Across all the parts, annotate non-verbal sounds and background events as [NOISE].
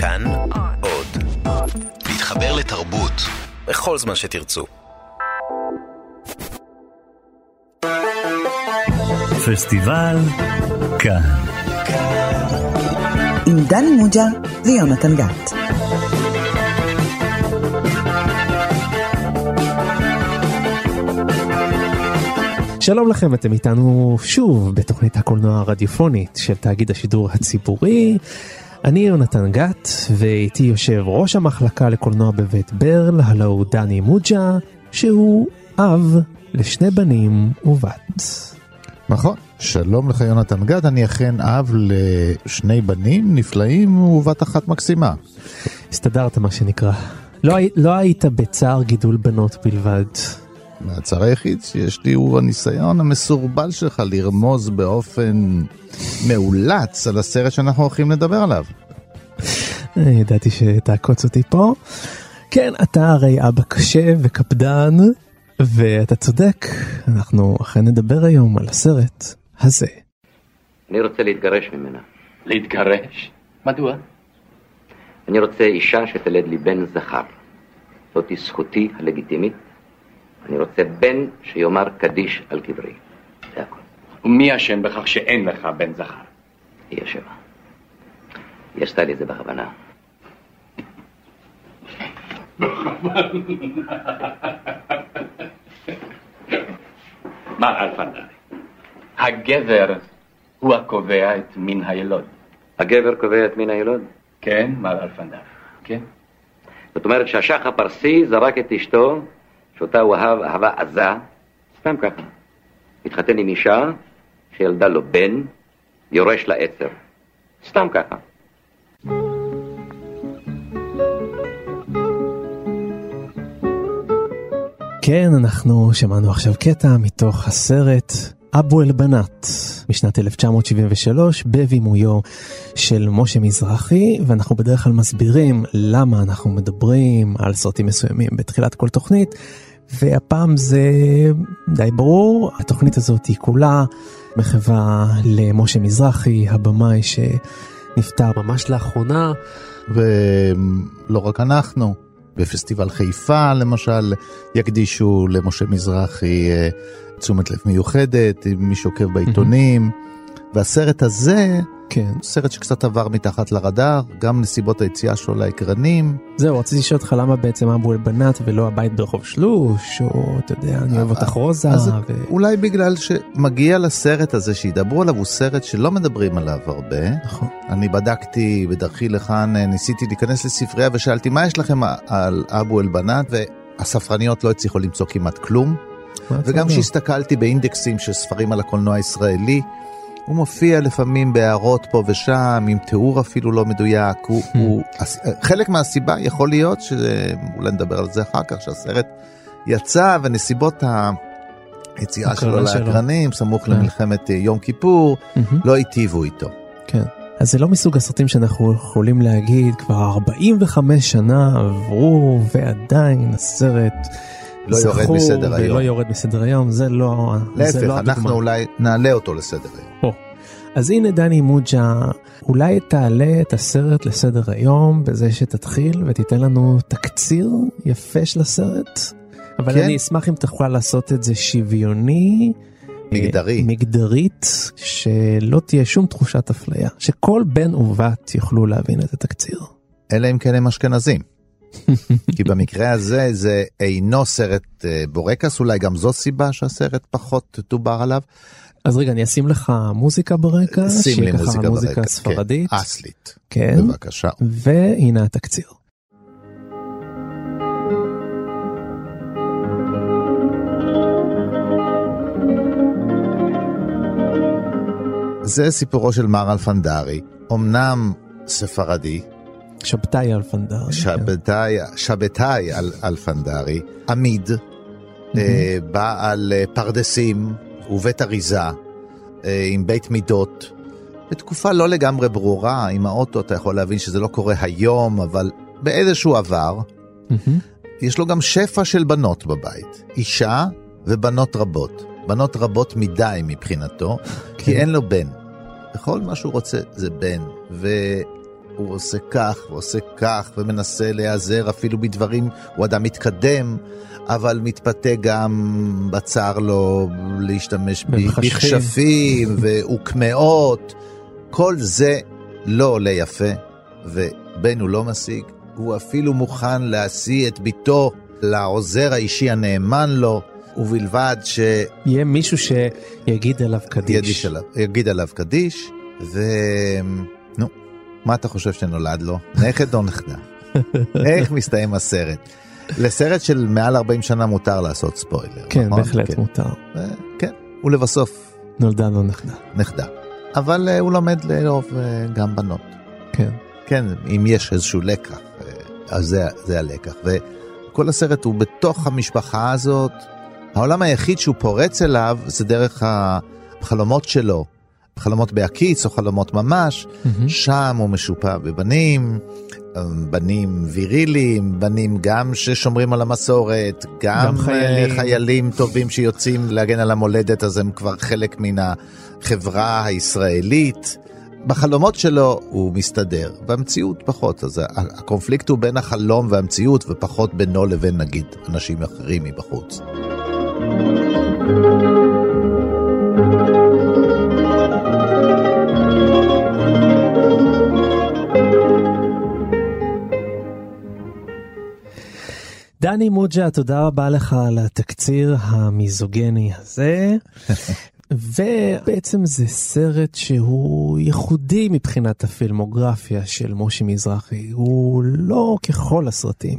כאן עוד. להתחבר לתרבות בכל זמן שתרצו. פסטיבל כאן. עם דני מוג'ה ויונתן גת. שלום לכם, אתם איתנו שוב בתוכנית הקולנוע הרדיופונית של תאגיד השידור הציבורי. אני יונתן גת, ואיתי יושב ראש המחלקה לקולנוע בבית ברל, הלו דני מוג'ה, שהוא אב לשני בנים ובת. נכון, שלום לך יונתן גד, אני אכן אב לשני בנים נפלאים ובת אחת מקסימה. הסתדרת מה שנקרא. לא, לא היית בצער גידול בנות בלבד. הצער היחיד שיש לי הוא הניסיון המסורבל שלך לרמוז באופן מאולץ על הסרט שאנחנו הולכים לדבר עליו. אה, ידעתי שתעקוץ אותי פה. כן, אתה הרי אבא קשה וקפדן, ואתה צודק, אנחנו אכן נדבר היום על הסרט הזה. אני רוצה להתגרש ממנה. להתגרש? מדוע? אני רוצה אישה שתלד לי בן זכר. זאתי זכותי הלגיטימית. אני רוצה בן שיאמר קדיש על קברי. זה הכל. ומי אשם בכך שאין לך בן זכר? היא אשמה. היא עשתה לי את זה בכוונה. מר אלפנדרי, הגבר הוא הקובע את מין הילוד. הגבר קובע את מין הילוד. כן, מר אלפנדרי, כן? זאת אומרת שהשח הפרסי זרק את אשתו, שאותה הוא אהב אהבה עזה, סתם ככה. התחתן עם אישה שילדה לו בן, יורש לעצר. סתם ככה. כן, אנחנו שמענו עכשיו קטע מתוך הסרט אבו אל-בנאט משנת 1973 בבימויו של משה מזרחי, ואנחנו בדרך כלל מסבירים למה אנחנו מדברים על סרטים מסוימים בתחילת כל תוכנית, והפעם זה די ברור, התוכנית הזאת היא כולה מחווה למשה מזרחי, הבמאי שנפטר ממש לאחרונה. ולא רק אנחנו, בפסטיבל חיפה למשל, יקדישו למשה מזרחי אה, תשומת לב מיוחדת, מי שעוקב בעיתונים. והסרט הזה, כן. סרט שקצת עבר מתחת לרדאר, גם נסיבות היציאה שלו לאקרנים. זהו, רציתי לשאול אותך למה בעצם אבו אל-בנאט ולא הבית ברחוב שלוש, או אתה יודע, אני אוהב אותך רוזה. אז ו... אולי בגלל שמגיע לסרט הזה שידברו עליו, הוא סרט שלא מדברים עליו הרבה. נכון. אני בדקתי בדרכי לכאן, אה, ניסיתי להיכנס לספרייה ושאלתי מה יש לכם על אבו אל-בנאט, והספרניות לא הצליחו למצוא כמעט כלום. וגם? כשהסתכלתי באינדקסים של ספרים על הקולנוע הישראלי, הוא מופיע לפעמים בהערות פה ושם, עם תיאור אפילו לא מדויק. הוא. [LAUGHS] הוא, חלק מהסיבה יכול להיות, שאולי נדבר על זה אחר כך, שהסרט יצא ונסיבות היציאה שלו. לאקרנים, סמוך כן. למלחמת יום כיפור, מהמם. לא היטיבו איתו. כן. אז זה לא מסוג הסרטים שאנחנו יכולים להגיד כבר 45 שנה עברו ועדיין הסרט לא יורד זכור מסדר היום. ולא יורד מסדר היום, זה לא, זה להפך, לא אנחנו הדוגמה. אולי נעלה אותו לסדר היום. פה. אז הנה דני מוג'ה, אולי תעלה את הסרט לסדר היום בזה שתתחיל ותיתן לנו תקציר יפה של הסרט. אבל כן. אני אשמח אם תוכל לעשות את זה שוויוני. מגדרי. אה, מגדרית, שלא תהיה שום תחושת אפליה, שכל בן ובת יוכלו להבין את התקציר. אלא אם כן הם אשכנזים. [LAUGHS] כי במקרה הזה זה אינו סרט אה, בורקס, אולי גם זו סיבה שהסרט פחות דובר עליו. אז רגע, אני אשים לך מוזיקה ברקע, שים לי מוזיקה מוזיקה ברקע. ספרדית. כן, אסלית. כן, בבקשה. והנה התקציר. זה סיפורו של מר אלפנדרי, אמנם ספרדי, שבתאי אלפנדר. כן. שבתאי, שבתאי אל, אלפנדרי, עמיד, אה, בעל אה, פרדסים ובית אריזה, אה, עם בית מידות. בתקופה לא לגמרי ברורה, עם האוטו אתה יכול להבין שזה לא קורה היום, אבל באיזשהו עבר, מהמם. יש לו גם שפע של בנות בבית. אישה ובנות רבות. בנות רבות מדי מבחינתו, כי כן. אין לו בן. וכל מה שהוא רוצה זה בן. הוא עושה כך ועושה כך ומנסה להיעזר אפילו בדברים, הוא אדם מתקדם, אבל מתפתה גם, בצר לו להשתמש. בכשפים וקמעות. כל זה לא עולה יפה, ובן הוא לא משיג. הוא אפילו מוכן להשיא את ביתו לעוזר האישי הנאמן לו, ובלבד ש... יהיה מישהו שיגיד עליו קדיש. ידיש עליו, יגיד עליו קדיש, ו... נו, מה אתה חושב שנולד לו? נכד או נכדה? [LAUGHS] איך מסתיים הסרט? לסרט של מעל 40 שנה מותר לעשות ספוילר, כן, נכון? בהחלט כן. מותר. אה, כן, ולבסוף נולדה לו נכדה. נכדה. אבל אה, הוא לומד לאהוב אה, גם בנות. כן. כן, אם יש איזשהו לקח, אה, אז זה, זה הלקח. וכל הסרט הוא בתוך המשפחה הזאת, העולם היחיד שהוא פורץ אליו זה דרך החלומות שלו, חלומות בהקיץ או חלומות ממש, מהמם. שם הוא משופע בבנים, אה, בנים ויריליים, בנים גם ששומרים על המסורת, גם, גם חיילים. אה, חיילים טובים שיוצאים להגן על המולדת, אז הם כבר חלק מן החברה הישראלית. בחלומות שלו הוא מסתדר, במציאות פחות, אז הקונפליקט הוא בין החלום והמציאות ופחות בינו לבין נגיד אנשים אחרים מבחוץ. דני מוג'ה, תודה רבה לך על התקציר המיזוגני הזה. [LAUGHS] ובעצם זה סרט שהוא ייחודי מבחינת הפילמוגרפיה של משה מזרחי, הוא לא ככל הסרטים.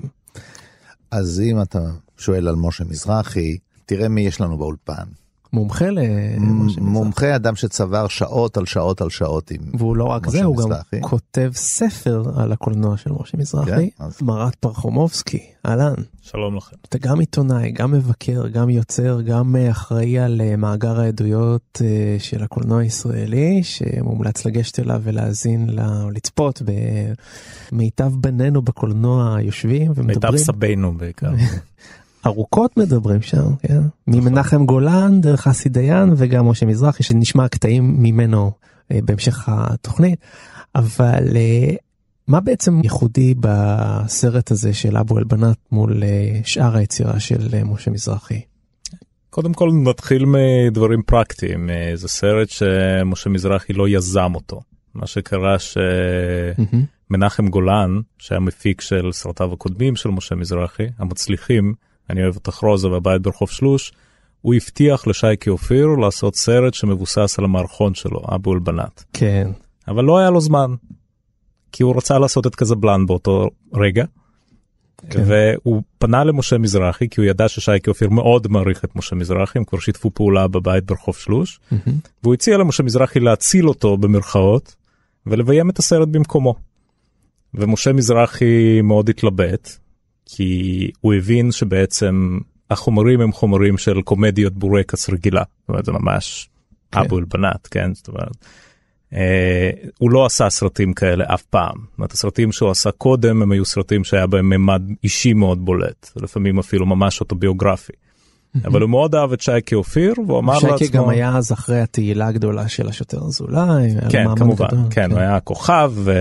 אז אם אתה שואל על משה מזרחי, תראה מי יש לנו באולפן. מומחה למשה מזרחי. מומחה אדם שצבר שעות על שעות על שעות עם... והוא לא רק זה, הוא גם. כותב ספר על הקולנוע של משה מזרחי, כן, אז- מרת פרחומובסקי, אהלן. שלום לכם. אתה גם עיתונאי, גם מבקר, גם יוצר, גם אה, אחראי על אה, מאגר העדויות אה, של הקולנוע הישראלי, שמומלץ לגשת אליו ולהאזין לה, או לצפות במיטב בנינו בקולנוע יושבים מיטב ומדברים. סבינו בעיקר. [LAUGHS] ארוכות מדברים שם, כן? ממנחם גולן דרך אסי דיין וגם משה מזרחי, שנשמע קטעים ממנו אה, בהמשך התוכנית. אבל אה, מה בעצם ייחודי בסרט הזה של אבו אלבנת מול אה, שאר היצירה של משה מזרחי? קודם כל נתחיל מדברים פרקטיים. זה סרט שמשה מזרחי לא יזם אותו. מה שקרה שמנחם גולן, שהיה מפיק של סרטיו הקודמים של משה מזרחי, המצליחים, אני אוהב אותך רוזה והבית ברחוב שלוש, הוא הבטיח לשייקי אופיר לעשות סרט שמבוסס על המערכון שלו, אבו אלבנת. כן. אבל לא היה לו זמן, כי הוא רצה לעשות את קזבלן באותו רגע. כן. והוא פנה למשה מזרחי כי הוא ידע ששייקי אופיר מאוד מעריך את משה מזרחי הם כבר שיתפו פעולה בבית ברחוב שלוש מהמם. והוא הציע למשה מזרחי להציל אותו במרכאות ולביים את הסרט במקומו. ומשה מזרחי מאוד התלבט כי הוא הבין שבעצם החומרים הם חומרים של קומדיות בורקס רגילה זאת אומרת זה ממש כן. אבו אלבנת כן זאת אומרת. אה, הוא לא עשה סרטים כאלה אף פעם. זאת אומרת, הסרטים שהוא עשה קודם הם היו סרטים שהיה בהם ממד אישי מאוד בולט, לפעמים אפילו ממש אוטוביוגרפי. [LAUGHS] אבל הוא מאוד אהב את שייקי אופיר והוא אמר לעצמו, שייקי גם היה אז אחרי התהילה הגדולה של השוטר אזולאי, כן כמובן, גדול, כן, הוא היה כוכב ו...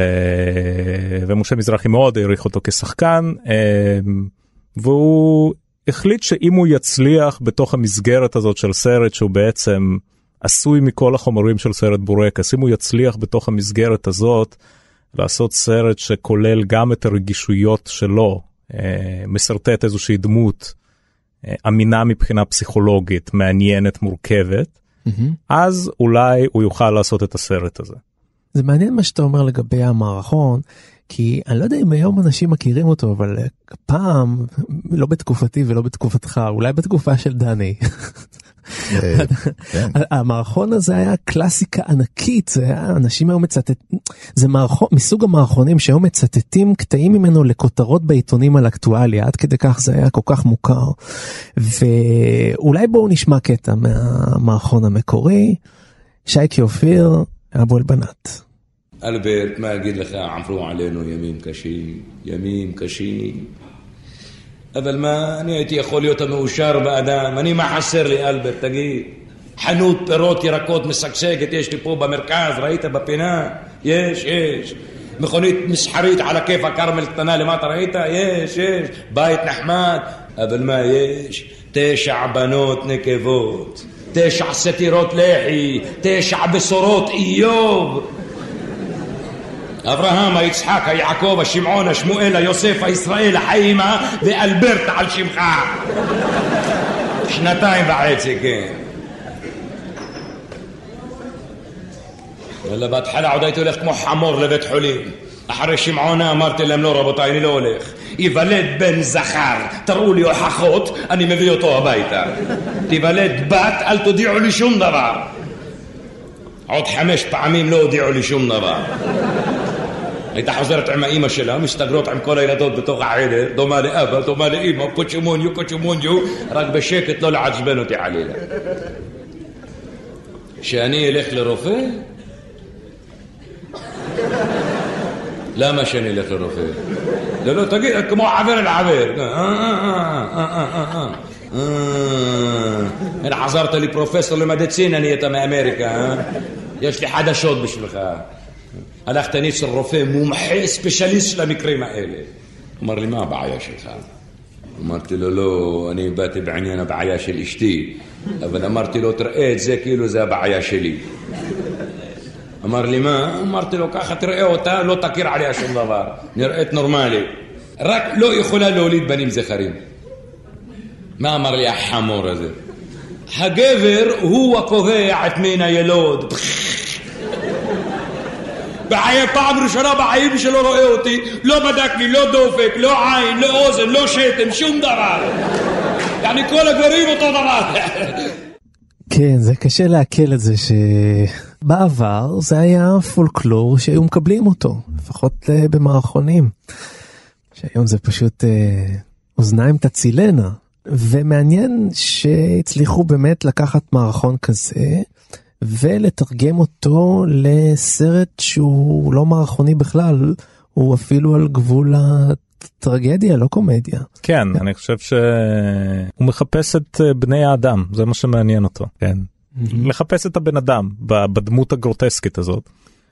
ומשה מזרחי מאוד העריך אותו כשחקן אה, והוא החליט שאם הוא יצליח בתוך המסגרת הזאת של סרט שהוא בעצם עשוי מכל החומרים של סרט בורקס, אם הוא יצליח בתוך המסגרת הזאת לעשות סרט שכולל גם את הרגישויות שלו, אה, משרטט איזושהי דמות אמינה מבחינה פסיכולוגית, מעניינת, מורכבת. אז אולי הוא יוכל לעשות את הסרט הזה. זה מעניין מה שאתה אומר לגבי המערכון, כי אני לא יודע אם היום אנשים מכירים אותו, אבל אה, פעם, לא בתקופתי ולא בתקופתך, אולי בתקופה של דני, אה. [LAUGHS] [LAUGHS] המערכון הזה היה קלאסיקה ענקית, זה היה, אנשים היו מצטט, זה מערכון, מסוג המערכונים שהיום מצטטים קטעים ממנו לכותרות בעיתונים על אקטואליה, עד כדי כך זה היה כל כך מוכר. ואולי בואו נשמע קטע מהמערכון המקורי, שייקי אופיר, אבו אלבנת. אלברט, מה אגיד לך, עברו עלינו ימים קשים, ימים קשים. אבל מה, אני הייתי יכול להיות המאושר באדם, אני מה חסר לי, אלברט, תגיד? חנות פירות ירקות משגשגת יש לי פה במרכז, ראית בפינה? יש, יש. מכונית מסחרית על הכיף הכרמל קטנה למטה, ראית? יש, יש, בית נחמד, אבל מה יש? תשע בנות נקבות, תשע סטירות לחי, תשע בשורות איוב. אברהם, היצחק, היעקב, השמעון, השמואל, היוסף, הישראל, החיימה ואלברט על שמך. שנתיים וחצי, כן. וואלה, בהתחלה עוד הייתי הולך כמו חמור לבית חולים. אחרי שמעונה אמרתי להם, לא רבותיי, אני לא הולך. ייוולד בן זכר, תראו לי הוכחות, אני מביא אותו הביתה. תיוולד בת, אל תודיעו לי שום דבר. עוד חמש פעמים לא הודיעו לי שום דבר. הייתה חוזרת עם האימא שלה, מסתגרות עם כל הילדות בתוך החדר, דומה לאבא, דומה לאימא, קוצ'מוניו, קוצ'מוניו, רק בשקט לא לעצבן אותי חלילה. שאני אלך לרופא? למה שאני אלך לרופא? לא, לא, תגיד, כמו חבר אל חבר. הנה חזרת לי פרופסור למדיצין, אני אתה מאמריקה, יש לי חדשות בשבילך. הלכת אני אצל רופא מומחה ספיישליסט של המקרים האלה. אמר לי, מה הבעיה שלך? אמרתי לו, לא, אני באתי בעניין הבעיה של אשתי, אבל אמרתי לו, תראה את זה כאילו זה הבעיה שלי. אמר לי, מה? אמרתי לו, ככה תראה אותה, לא תכיר עליה שום דבר, נראית נורמלי. רק לא יכולה להוליד בנים זכרים. מה אמר לי החמור הזה? הגבר הוא הקובע את מין הילוד. בחיי פעם ראשונה בחיים שלא רואה אותי, לא בדק לי, לא דופק, לא עין, לא אוזן, לא שתן, שום דבר. יעני כל הגברים אותו דבר. כן, זה קשה לעכל את זה שבעבר זה היה פולקלור שהיו מקבלים אותו, לפחות uh, במערכונים. שהיום זה פשוט uh, אוזניים תצילנה. ומעניין שהצליחו באמת לקחת מערכון כזה ולתרגם אותו לסרט שהוא לא מערכוני בכלל, הוא אפילו על גבול הטרגדיה, לא קומדיה. כן, אני חושב שהוא מחפש את אה, בני האדם, זה מה שמעניין אותו, כן. לחפש את הבן אדם בדמות הגרוטסקית הזאת.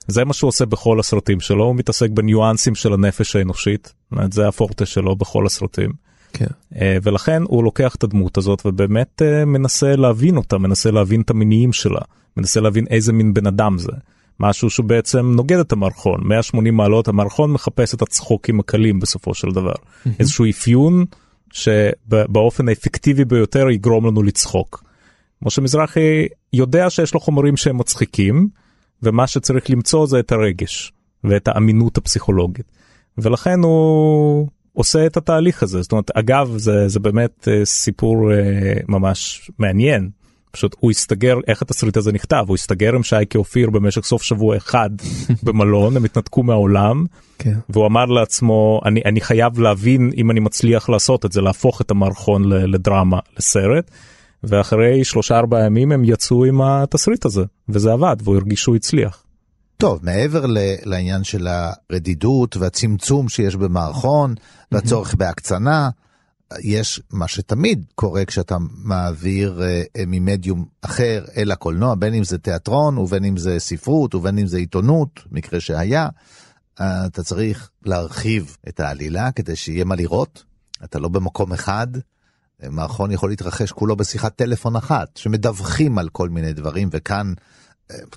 זה מה שהוא עושה בכל הסרטים שלו, הוא מתעסק בניואנסים של הנפש האנושית, זה הפורטה שלו בכל הסרטים. כן. אה, ולכן הוא לוקח את הדמות הזאת ובאמת אה, מנסה להבין אותה, מנסה להבין את המניעים שלה, מנסה להבין איזה מין בן אדם זה. משהו שבעצם נוגד את המערכון, 180 מעלות המערכון מחפש את הצחוקים הקלים בסופו של דבר. Mm-hmm. איזשהו אפיון שבאופן האפקטיבי ביותר יגרום לנו לצחוק. משה מזרחי יודע שיש לו חומרים שהם מצחיקים, ומה שצריך למצוא זה את הרגש ואת האמינות הפסיכולוגית. ולכן הוא עושה את התהליך הזה. זאת אומרת, אגב, זה, זה באמת אה, סיפור אה, ממש מעניין. פשוט הוא הסתגר, איך התסריט הזה נכתב? הוא הסתגר עם שייקי אופיר במשך סוף שבוע אחד [LAUGHS] במלון, הם התנתקו מהעולם, כן. והוא אמר לעצמו, אני, אני חייב להבין אם אני מצליח לעשות את זה, להפוך את המערכון לדרמה, לסרט. ואחרי שלושה ארבעה ימים הם יצאו עם התסריט הזה, וזה עבד, והוא הרגיש שהוא הצליח. טוב, מעבר לעניין של הרדידות והצמצום שיש במערכון והצורך בהקצנה, יש מה שתמיד קורה כשאתה מעביר uh, ממדיום אחר אל הקולנוע, בין אם זה תיאטרון ובין אם זה ספרות ובין אם זה עיתונות, מקרה שהיה, אתה צריך להרחיב את העלילה כדי שיהיה מה לראות, אתה לא במקום אחד. מערכון יכול להתרחש כולו בשיחת טלפון אחת, שמדווחים על כל מיני דברים, וכאן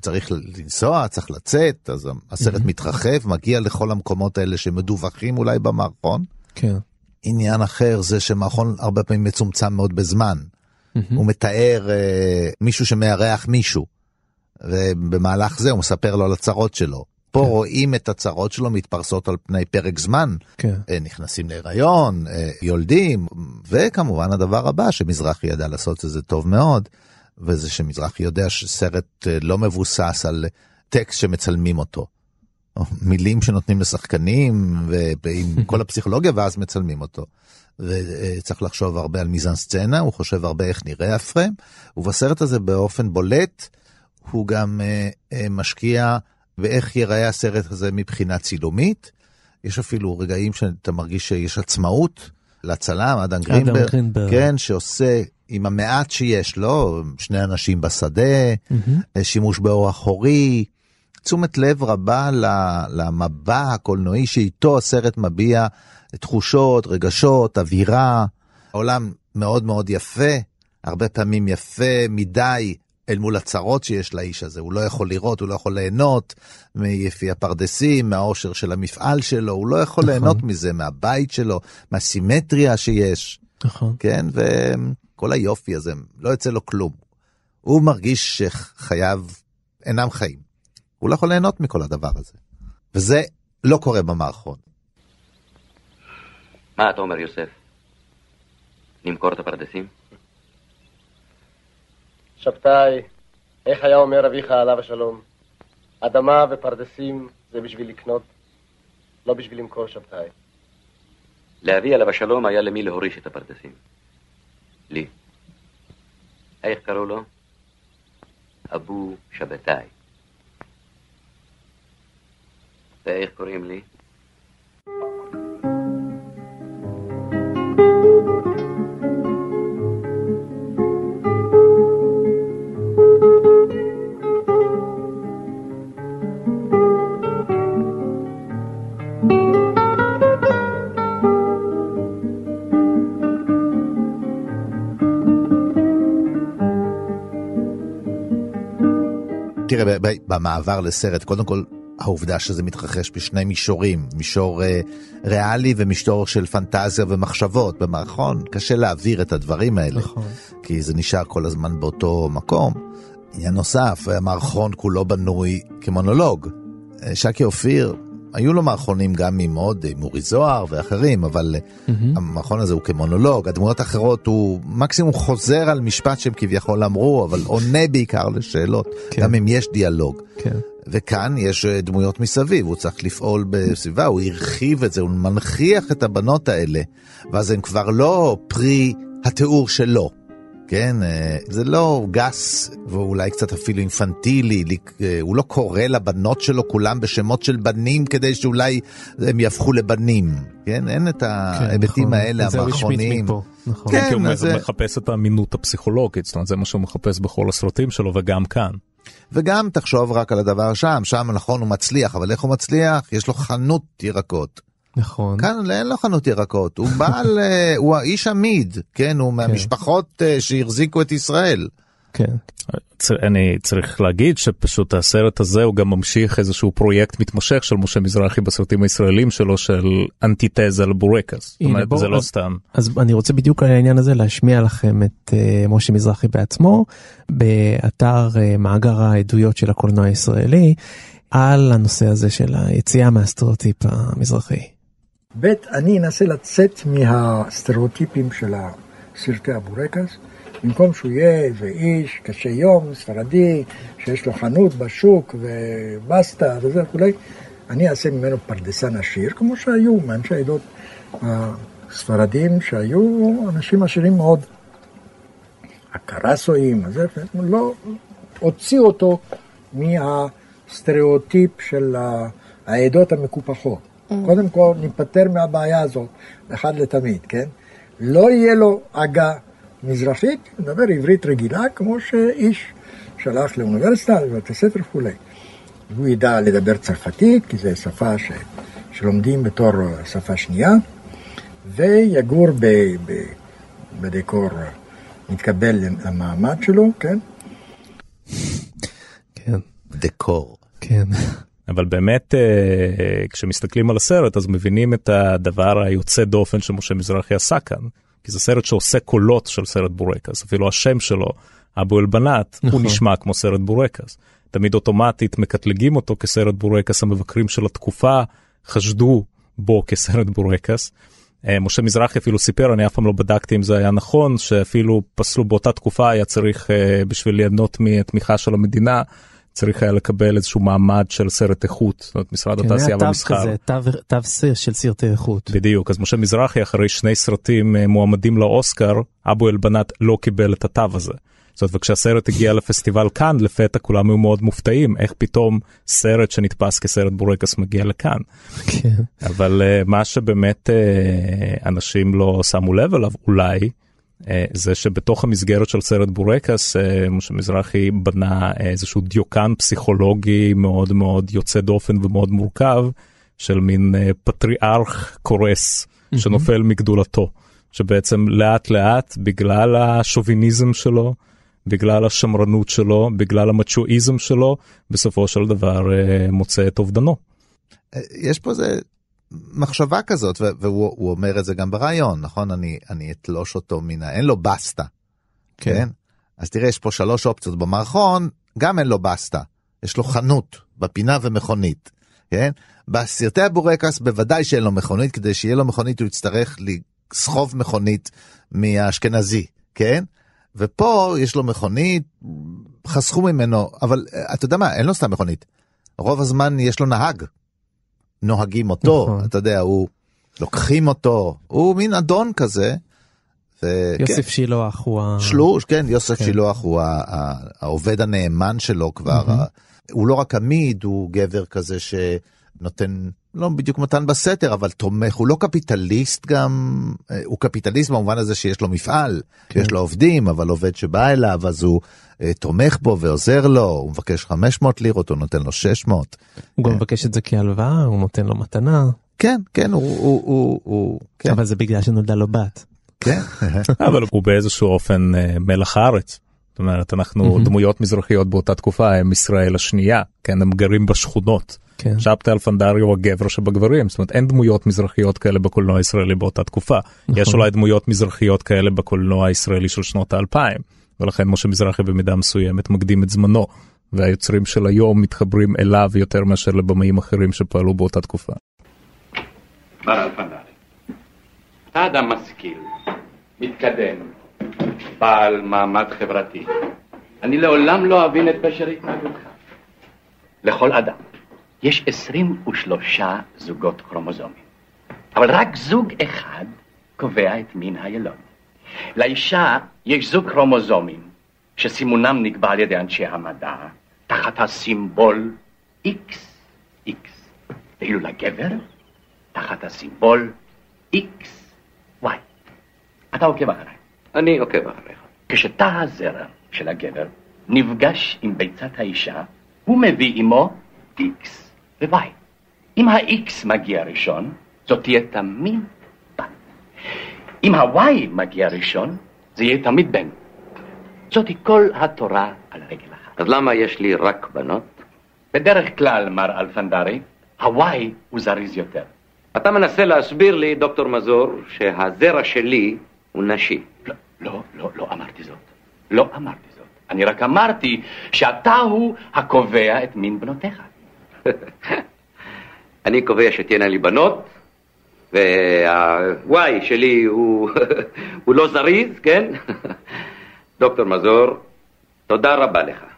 צריך לנסוע, צריך לצאת, אז הסרט mm-hmm. מתרחב, מגיע לכל המקומות האלה שמדווחים אולי במערכון. כן. עניין אחר זה שמערכון הרבה פעמים מצומצם מאוד בזמן. Mm-hmm. הוא מתאר uh, מישהו שמארח מישהו, ובמהלך זה הוא מספר לו על הצרות שלו. פה כן. רואים את הצרות שלו מתפרסות על פני פרק זמן, כן. uh, נכנסים להיריון, uh, יולדים, וכמובן הדבר הבא שמזרחי ידע לעשות את זה טוב מאוד, וזה שמזרחי יודע שסרט אה, לא מבוסס על טקסט שמצלמים אותו. מילים שנותנים לשחקנים ועם [LAUGHS] כל הפסיכולוגיה ואז מצלמים אותו. וצריך לחשוב הרבה על מיזן סצנה, הוא חושב הרבה איך נראה הפרם, ובסרט הזה באופן בולט הוא גם uh, משקיע באיך ייראה הסרט הזה מבחינה צילומית. יש אפילו רגעים שאתה מרגיש שיש עצמאות לצלם, אדם גרינברג, כן, שעושה עם המעט שיש לו, שני אנשים בשדה, mm-hmm. שימוש באורח הורי, תשומת לב רבה למבע הקולנועי שאיתו הסרט מביע תחושות, רגשות, אווירה. העולם מאוד מאוד יפה, הרבה פעמים יפה מדי אל מול הצרות שיש לאיש הזה. הוא לא יכול לראות, הוא לא יכול ליהנות מיפי הפרדסים, מהאושר של המפעל שלו, הוא לא יכול נכון. ליהנות מזה, מהבית שלו, מהסימטריה שיש. נכון. כן, וכל היופי הזה, לא יוצא לו כלום. הוא מרגיש שחייו אינם חיים. הוא לא יכול ליהנות מכל הדבר הזה. וזה לא קורה במערכון. מה אתה אומר, יוסף? נמכור את הפרדסים? שבתאי, איך היה אומר אביך עליו השלום? אדמה ופרדסים זה בשביל לקנות, לא בשביל למכור שבתאי. לאבי עליו השלום היה למי להוריש את הפרדסים. לי. איך קראו לו? אבו שבתאי. ואיך קוראים לי? תראה, במעבר לסרט, קודם כל, העובדה שזה מתרחש בשני מישורים, מישור אה, ריאלי ומישור של פנטזיה ומחשבות. במערכון קשה להעביר את הדברים האלה, נכון. כי זה נשאר כל הזמן באותו מקום. עניין נוסף, המערכון כולו בנוי כמונולוג. אה, שקי אופיר היו לו מערכונים גם עם עוד, עם אורי זוהר ואחרים, אבל mm-hmm. המערכון הזה הוא כמונולוג, הדמויות האחרות הוא מקסימום חוזר על משפט שהם כביכול אמרו, אבל עונה בעיקר לשאלות, כן. גם אם יש דיאלוג. כן. וכאן יש אה, דמויות מסביב, הוא צריך לפעול בסביבה, הוא הרחיב את זה, הוא מנכיח את הבנות האלה, ואז הן כבר לא פרי התיאור שלו. כן? אה, זה לא גס ואולי קצת אפילו אינפנטילי, אה, הוא לא קורא לבנות שלו כולם בשמות של בנים כדי שאולי הם יהפכו לבנים, כן? אין את ההיבטים כן, נכון. האלה המאחרונים. נכון. כן, כי הוא זה... מחפש את האמינות הפסיכולוגית, זאת אומרת זה מה שהוא מחפש בכל הסרטים שלו וגם כאן. וגם תחשוב רק על הדבר שם, שם נכון הוא מצליח, אבל איך הוא מצליח? יש לו חנות ירקות. נכון. כאן אין לו חנות ירקות, הוא בעל, [LAUGHS] אה, הוא האיש עמיד, כן, הוא כן. מהמשפחות אה, שהחזיקו את ישראל. כן. אני צריך להגיד שפשוט הסרט הזה הוא גם ממשיך איזשהו פרויקט מתמשך של משה מזרחי בסרטים הישראלים שלו של אנטיתזה לבורקס. זאת אומרת זה לא סתם. אז אני רוצה בדיוק על העניין הזה להשמיע לכם את uh, משה מזרחי בעצמו באתר uh, מאגר העדויות של הקולנוע הישראלי על הנושא הזה של היציאה מהסטריאוטיפ המזרחי. ב', אני אנסה לצאת מהסטריאוטיפים של סרטי הבורקס, במקום שהוא יהיה איזה איש קשה יום, ספרדי, שיש לו חנות בשוק ובסטה וזה וכולי, אני אעשה ממנו פרדסן עשיר, כמו שהיו מאנשי העדות הספרדים, שהיו אנשים עשירים מאוד. הקרסואים, אז לא הוציאו אותו מהסטריאוטיפ של העדות המקופחות. Mm. קודם כל, ניפטר מהבעיה הזאת, אחד לתמיד, כן? לא יהיה לו עגה מזרחית, נדבר עברית רגילה, כמו שאיש שהלך לאוניברסיטה, לבתי ספר וכולי. הוא ידע לדבר צרפתית, כי זו שפה ש... שלומדים בתור שפה שנייה, ויגור ב... ב... בדקור, מתקבל למעמד שלו, כן? כן. דקור. כן. אבל באמת אה, כשמסתכלים על הסרט אז מבינים את הדבר היוצא דופן שמשה מזרחי עשה כאן. כי זה סרט שעושה קולות של סרט בורקס, אפילו השם שלו, אבו אלבנת, נכון. הוא נשמע כמו סרט בורקס. תמיד אוטומטית מקטלגים אותו כסרט בורקס, המבקרים של התקופה חשדו בו כסרט בורקס. אה, משה מזרחי אפילו סיפר, אני אף פעם לא בדקתי אם זה היה נכון, שאפילו פסלו באותה תקופה היה צריך אה, בשביל ליהנות מתמיכה של המדינה. צריך היה לקבל איזשהו מעמד של סרט איכות, זאת אומרת משרד כן, התעשייה והמסחר. כזה, תו, תו של סרטי איכות. בדיוק, אז משה מזרחי אחרי שני סרטים אה, מועמדים לאוסקר, אבו אלבנת לא קיבל את התו הזה. זאת אומרת, וכשהסרט הגיע לפסטיבל כאן, לפתע כולם היו מאוד מופתעים, איך פתאום סרט שנתפס כסרט בורקס מגיע לכאן. כן. אבל uh, מה שבאמת uh, אנשים לא שמו לב אליו, אולי, אה, זה שבתוך המסגרת של סרט בורקס משה מזרחי בנה איזשהו דיוקן פסיכולוגי מאוד מאוד יוצא דופן ומאוד מורכב של מין פטריארך קורס שנופל מגדולתו שבעצם לאט לאט בגלל השוביניזם שלו בגלל השמרנות שלו בגלל המצ'ואיזם שלו בסופו של דבר מוצא את אובדנו. יש פה איזה מחשבה כזאת והוא אומר את זה גם ברעיון נכון אני אני אתלוש אותו מן ה... אין לו בסטה. כן. כן. אז תראה יש פה שלוש אופציות במערכון גם אין לו בסטה יש לו חנות בפינה ומכונית. כן? בסרטי הבורקס בוודאי שאין לו מכונית כדי שיהיה לו מכונית הוא יצטרך לסחוב מכונית מהאשכנזי כן ופה יש לו מכונית חסכו ממנו אבל אתה יודע מה אין לו סתם מכונית. רוב הזמן יש לו נהג נוהגים אותו, נכון. אתה יודע, הוא, לוקחים אותו, הוא מין אדון כזה. ו... יוסף כן. שילוח הוא ה... שלוש, כן, יוסף כן. שילוח הוא העובד הנאמן שלו כבר. Mm-hmm. הוא לא רק עמיד, הוא גבר כזה שנותן, לא בדיוק מתן בסתר, אבל תומך, הוא לא קפיטליסט גם, הוא קפיטליסט במובן הזה שיש לו מפעל, כן. יש לו עובדים, אבל עובד שבא אליו, אז הוא אה, תומך בו ועוזר לו, הוא מבקש 500 לירות, הוא נותן לו 600. הוא גם מבקש את זה כהלוואה, הוא נותן לו מתנה. כן, כן, הוא, הוא, הוא, הוא כן. אבל זה בגלל שנולדה לו בת. כן. [LAUGHS] אבל הוא באיזשהו אופן אה, מלח הארץ. זאת אומרת, אנחנו דמויות מזרחיות באותה תקופה, הם ישראל השנייה, כן, הם גרים בשכונות. כן. שבתאי אלפנדרי הוא הגבר שבגברים, זאת אומרת אין דמויות מזרחיות כאלה בקולנוע הישראלי באותה תקופה. נכון. יש אולי דמויות מזרחיות כאלה בקולנוע הישראלי של שנות האלפיים. ולכן משה מזרחי במידה מסוימת מקדים את זמנו, והיוצרים של היום מתחברים אליו יותר מאשר לבמאים אחרים שפעלו באותה תקופה. בר אלפנדרי, אתה אדם משכיל, מתקדם, בעל מעמד חברתי. אני לעולם לא אבין את פשר התנהגותך. לכל אדם יש 23 זוגות כרומוזומים, אבל רק זוג אחד קובע את מין הילוד. לאישה יש זוג כרומוזומים שסימונם נקבע על ידי אנשי המדע תחת הסימבול XX, ואילו לגבר תחת הסימבול XY. אתה עוקב אחריי. אני עוקב אחריך. כשתא הזרע של הגבר נפגש עם ביצת האישה, הוא מביא עמו X ו-Y. אם ה-X מגיע ראשון, זאת תהיה תמיד אם הוואי מגיע ראשון, זה יהיה תמיד בן. זאתי כל התורה על רגל אחת. אז למה יש לי רק בנות? בדרך כלל, מר אלפנדרי, הוואי הוא זריז יותר. אתה מנסה להסביר לי, דוקטור מזור, שהזרע שלי הוא נשי. לא, לא, לא, לא אמרתי זאת. לא אמרתי זאת. אני רק אמרתי שאתה הוא הקובע את מין בנותיך. [LAUGHS] אני קובע שתהיינה לי בנות, וה-Y שלי הוא, [LAUGHS] הוא לא זריז, כן? [LAUGHS] דוקטור מזור, תודה רבה לך.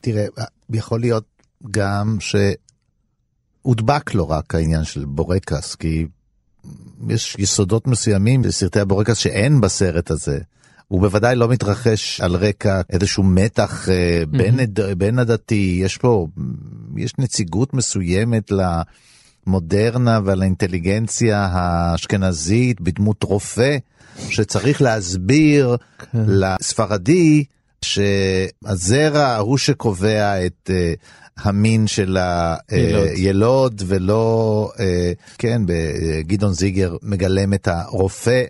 תראה, יכול להיות גם שהודבק לו רק העניין של בורקס, כי יש יסודות מסוימים בסרטי הבורקס שאין בסרט הזה. הוא בוודאי לא מתרחש על רקע איזשהו מתח mm-hmm. בין, בין הדתי, יש פה, יש נציגות מסוימת ל... המודרנה ועל האינטליגנציה האשכנזית בדמות רופא, שצריך להסביר כן. לספרדי שהזרע הוא שקובע את uh, המין של הילוד ולא, uh, כן, גדעון זיגר מגלם את הרופא,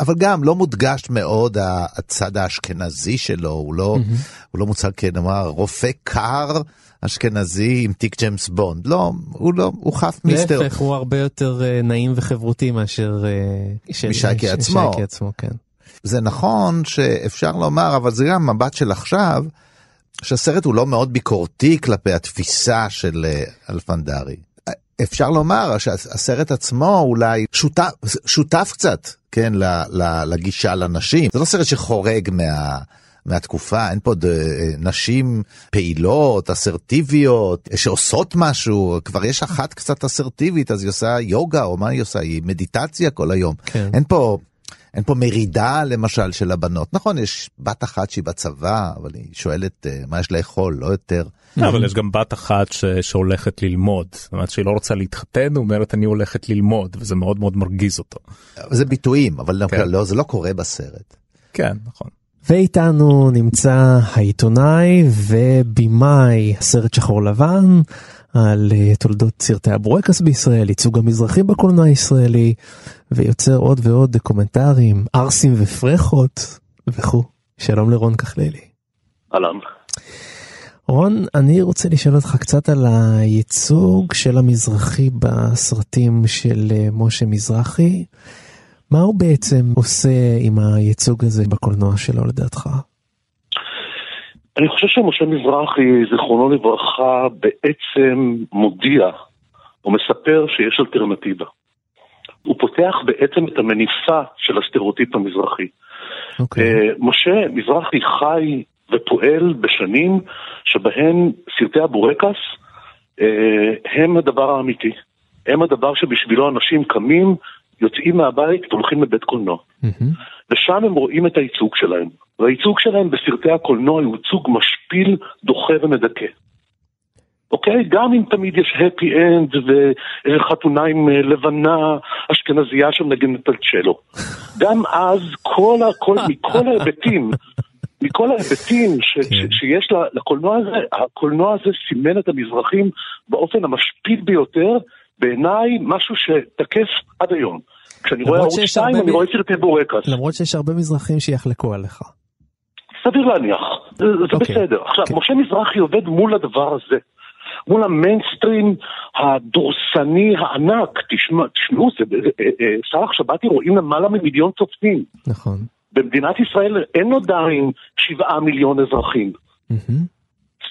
אבל גם לא מודגש מאוד הצד האשכנזי שלו, הוא לא, mm-hmm. הוא לא מוצג כנאמר רופא קר. אשכנזי עם תיק ג'יימס בונד. לא, הוא לא, הוא חף מיסטר. להפך, הוא הרבה יותר uh, נעים וחברותי מאשר... משייקי עצמו. שייקי עצמו, כן. זה נכון שאפשר לומר, אבל זה גם מבט של עכשיו, שהסרט הוא לא מאוד ביקורתי כלפי התפיסה של uh, אלפנדרי. אפשר לומר שהסרט עצמו אולי שותף, שותף קצת, כן, לגישה לנשים. זה לא סרט שחורג מה... מהתקופה, אין פה ד... נשים פעילות, אסרטיביות, שעושות משהו, כבר יש אחת קצת אסרטיבית, אז היא עושה יוגה, או מה היא עושה? היא מדיטציה כל היום. כן. אין פה אין פה מרידה למשל של הבנות. נכון, יש בת אחת שהיא בצבא, אבל היא שואלת uh, מה יש לאכול, לא יותר. לא, אבל יש גם בת אחת ש... שהולכת ללמוד, זאת אומרת שהיא לא רוצה להתחתן, היא אומרת אני הולכת ללמוד, וזה מאוד מאוד מרגיז אותו. זה ביטויים, אבל כן. לא, זה לא קורה בסרט. כן, נכון. ואיתנו נמצא העיתונאי ובימאי הסרט שחור לבן על אה, תולדות סרטי הבורקס בישראל, ייצוג המזרחי בקולנוע הישראלי, ויוצר עוד ועוד קומנטרים, ערסים ופרחות וכו'. שלום לרון כחללי. אהלן. רון, אני רוצה לשאול אותך קצת על הייצוג של המזרחי בסרטים של אה, משה מזרחי. מה הוא בעצם עושה עם הייצוג הזה בקולנוע שלו לדעתך? אני חושב שמשה מזרחי, זיכרונו לברכה, בעצם מודיע או מספר שיש אלטרנטיבה. הוא פותח בעצם את המניפה של הסטריאוטיפ המזרחי. Okay. אוקיי. Uh, משה מזרחי חי ופועל בשנים שבהן סרטי הבורקס uh, הם הדבר האמיתי. הם הדבר שבשבילו אנשים קמים, יוצאים מהבית והולכים לבית קולנוע. ושם הם רואים את הייצוג שלהם. והייצוג שלהם בסרטי הקולנוע הוא ייצוג משפיל, דוחה ומדכא. אוקיי? גם אם תמיד יש happy end וחתונה עם אה, לבנה אשכנזייה שמנגנת על צ'לו. גם אז כל, כל, [LAUGHS] מכל ההיבטים, מכל ההיבטים ש, ש, כן. שיש לקולנוע הזה, הקולנוע הזה סימן את המזרחים באופן המשפיל ביותר, בעיניי משהו שתקף עד היום. כשאני רואה ערוץ 2 אני רואה סרטי בורקס. למרות שיש הרבה מזרחים שיחלקו עליך. סביר להניח, זה okay. אוקיי, בסדר. עכשיו, okay. כן. משה מזרחי עובד מול הדבר הזה. מול המיינסטרים הדורסני הענק, תשמע, תשמעו, זה, אה, אה, סאלח שבתי רואים למעלה ממיליון צופים. נכון. במדינת ישראל אין עדיין שבעה מיליון אזרחים. Mm-hmm.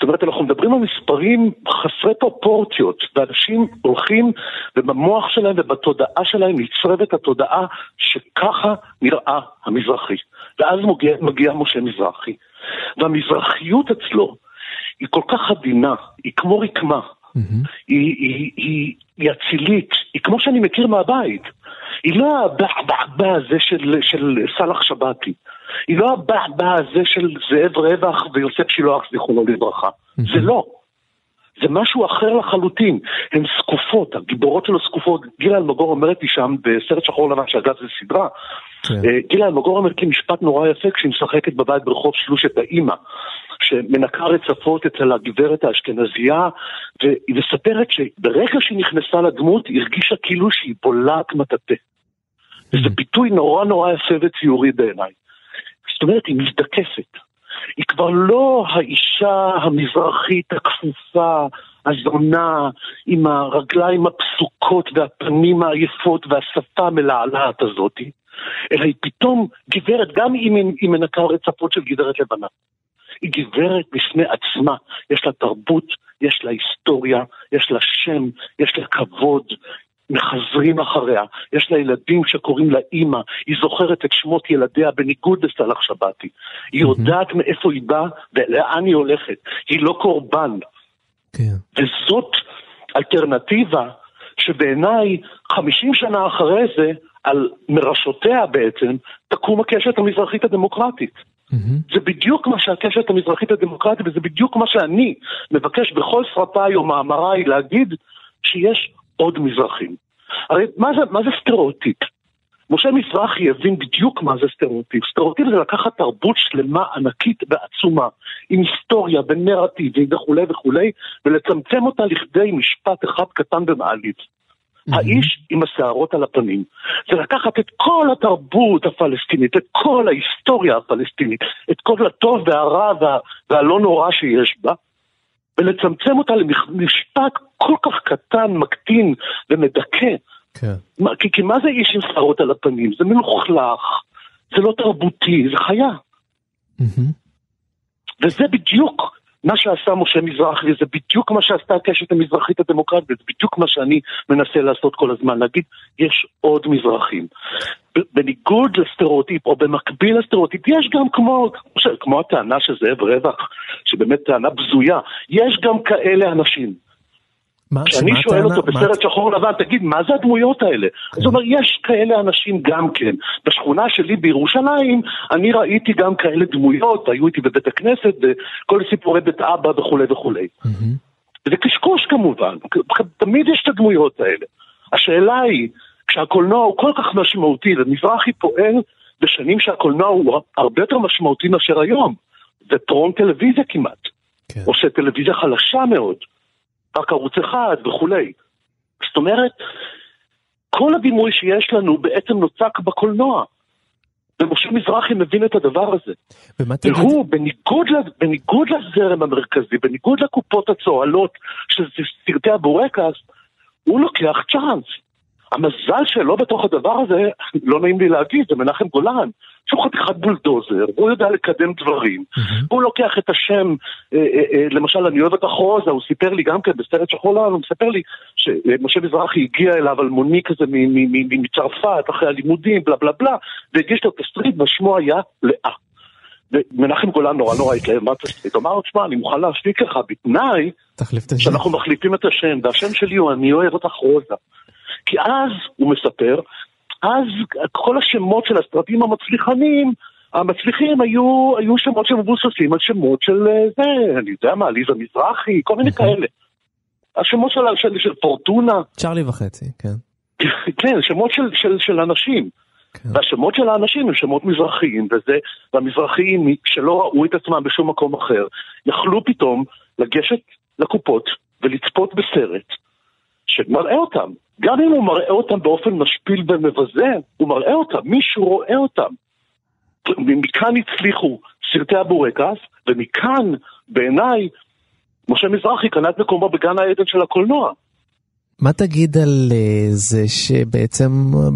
זאת אומרת, אנחנו מדברים על מספרים חסרי פרופורציות, ואנשים הולכים, ובמוח שלהם ובתודעה שלהם נצרבת התודעה שככה נראה המזרחי. ואז מגיע, מגיע משה מזרחי. והמזרחיות אצלו היא כל כך עדינה, היא כמו רקמה. היא, היא, היא, היא אצילית, היא כמו שאני מכיר מהבית. היא לא הבעבע הזה של, של סאלח שבתי. היא לא הבעבע הזה של זאב רווח ויוסף שילוח, זיכרונו לברכה. Mm-hmm. זה לא. זה משהו אחר לחלוטין. הן זקופות, הגיבורות שלו זקופות. גילה אלמגור אומרת לי שם בסרט שחור לבן, שאגב זה סדרה, כן. אה, גילה אלמגור אומרת לי משפט נורא יפה כשהיא משחקת בבית ברחוב שלושת האימא, שמנקה רצפות אצל הגברת האשכנזייה, והיא מספרת שברגע שהיא נכנסה לדמות, היא הרגישה כאילו שהיא בולעת מטאטא. וזה mm. ביטוי נורא נורא יפה וציורי בעיניי. זאת אומרת, היא מזדקפת. היא כבר לא האישה המזרחית הכפופה, הזונה, עם הרגליים הפסוקות והפנים העייפות והשפה המלעלעת הזאת, אלא היא פתאום גברת, גם אם היא מנקה רצפות של גברת לבנה. היא גברת בפני עצמה, יש לה תרבות, יש לה היסטוריה, יש לה שם, יש לה כבוד, מחזרים אחריה, יש לה ילדים שקוראים לה אימא, היא זוכרת את שמות ילדיה בניגוד לסלאח שבתי. היא יודעת מאיפה היא באה ולאן היא הולכת, היא לא קורבן. כן. וזאת אלטרנטיבה שבעיניי 50 שנה אחרי זה, על מראשותיה בעצם, תקום הקשת המזרחית הדמוקרטית. זה בדיוק מה שהקשת המזרחית הדמוקרטית, וזה בדיוק מה שאני מבקש בכל סרטיי או מאמריי להגיד, שיש עוד מזרחים. הרי מה זה, מה זה סטריאוטיפ? משה מזרחי הבין בדיוק מה זה סטריאוטיפ. סטריאוטיפ זה לקחת תרבות שלמה, ענקית ועצומה, עם היסטוריה ונרטיבים וכולי וכולי, ולצמצם אותה לכדי משפט אחד קטן ומעליב. Mm-hmm. האיש עם השערות על הפנים. זה לקחת את כל התרבות הפלסטינית, את כל ההיסטוריה הפלסטינית, את כל הטוב והרע וה, והלא נורא שיש בה, ולצמצם אותה למשפט כל כך קטן, מקטין ומדכא. כן. מה, כי, כי מה זה איש עם שערות על הפנים? זה מלוכלך, זה לא תרבותי, זה חיה. Mm-hmm. וזה בדיוק מה שעשה משה מזרחי, וזה בדיוק מה שעשתה הקשת המזרחית הדמוקרטית, וזה בדיוק מה שאני מנסה לעשות כל הזמן, להגיד, יש עוד מזרחים. בניגוד לסטריאוטיפ, או במקביל לסטריאוטיפ, יש גם כמו, כמו הטענה של זאב רווח, שבאמת טענה בזויה, יש גם כאלה אנשים. מה, כשאני שמה שואל? אותו מה- בסרט שחור לבן, תגיד, מה זה הדמויות האלה? אז הוא אומר, יש כאלה אנשים גם כן. בשכונה שלי בירושלים, אני ראיתי גם כאלה דמויות, היו איתי בבית הכנסת, וכל סיפורי בית אבא וכולי וכולי. זה קשקוש כמובן, תמיד יש את הדמויות האלה. השאלה היא, כשהקולנוע הוא כל כך משמעותי, ומזרחי פועל בשנים שהקולנוע הוא הרבה יותר משמעותי מאשר היום, זה טרום טלוויזיה כמעט. כן. עושה טלוויזיה חלשה מאוד, רק ערוץ אחד וכולי. זאת אומרת, כל הדימוי שיש לנו בעצם נוצק בקולנוע. ומשה מזרחי מבין את הדבר הזה. ומה תגיד? והוא, בניגוד, בניגוד לזרם המרכזי, בניגוד לקופות הצוהלות של סרטי הבורקס, הוא לוקח צ'אנס. המזל שלו בתוך הדבר הזה, לא נעים לי להגיד, זה מנחם גולן, שהוא חתיכת בולדוזר, והוא יודע לקדם דברים. הוא לוקח את השם, אה, אה, אה, למשל, אני אוהב את החוזה, הוא סיפר לי גם כן בסרט שחור לבן, הוא מספר לי שמשה מזרחי הגיע אליו אלמוני כזה מצרפת, אחרי הלימודים, בלה בלה בלה, והגיש לו תסריט, ושמו היה לאה. ומנחם גולן נורא נורא התלהב מהתסריט, אמר לו, תשמע, אני מוכן להשתיק לך בתנאי. שאנחנו מחליפים את השם, והשם שלי הוא אני אוהב אותך רוזה. כי אז, הוא מספר, אז כל השמות של הסרטים המצליחנים, המצליחים היו, היו שמות שמבוססים על שמות של אה, זה, אני יודע מה, עליזה מזרחי, כל מיני כאלה. השמות של, של, של פורטונה, צ'ארלי וחצי, כן. [LAUGHS] כן, שמות של, של, של אנשים. והשמות של האנשים הם שמות מזרחיים, וזה, והמזרחיים שלא ראו את עצמם בשום מקום אחר, יכלו פתאום לגשת לקופות ולצפות בסרט שמראה אותם. גם אם הוא מראה אותם באופן משפיל ומבזה, הוא מראה אותם, מישהו רואה אותם. מכאן הצליחו סרטי הבורקס, ומכאן, בעיניי, משה מזרחי קנה את מקומו בגן העדן של הקולנוע. מה תגיד על אה, זה שבעצם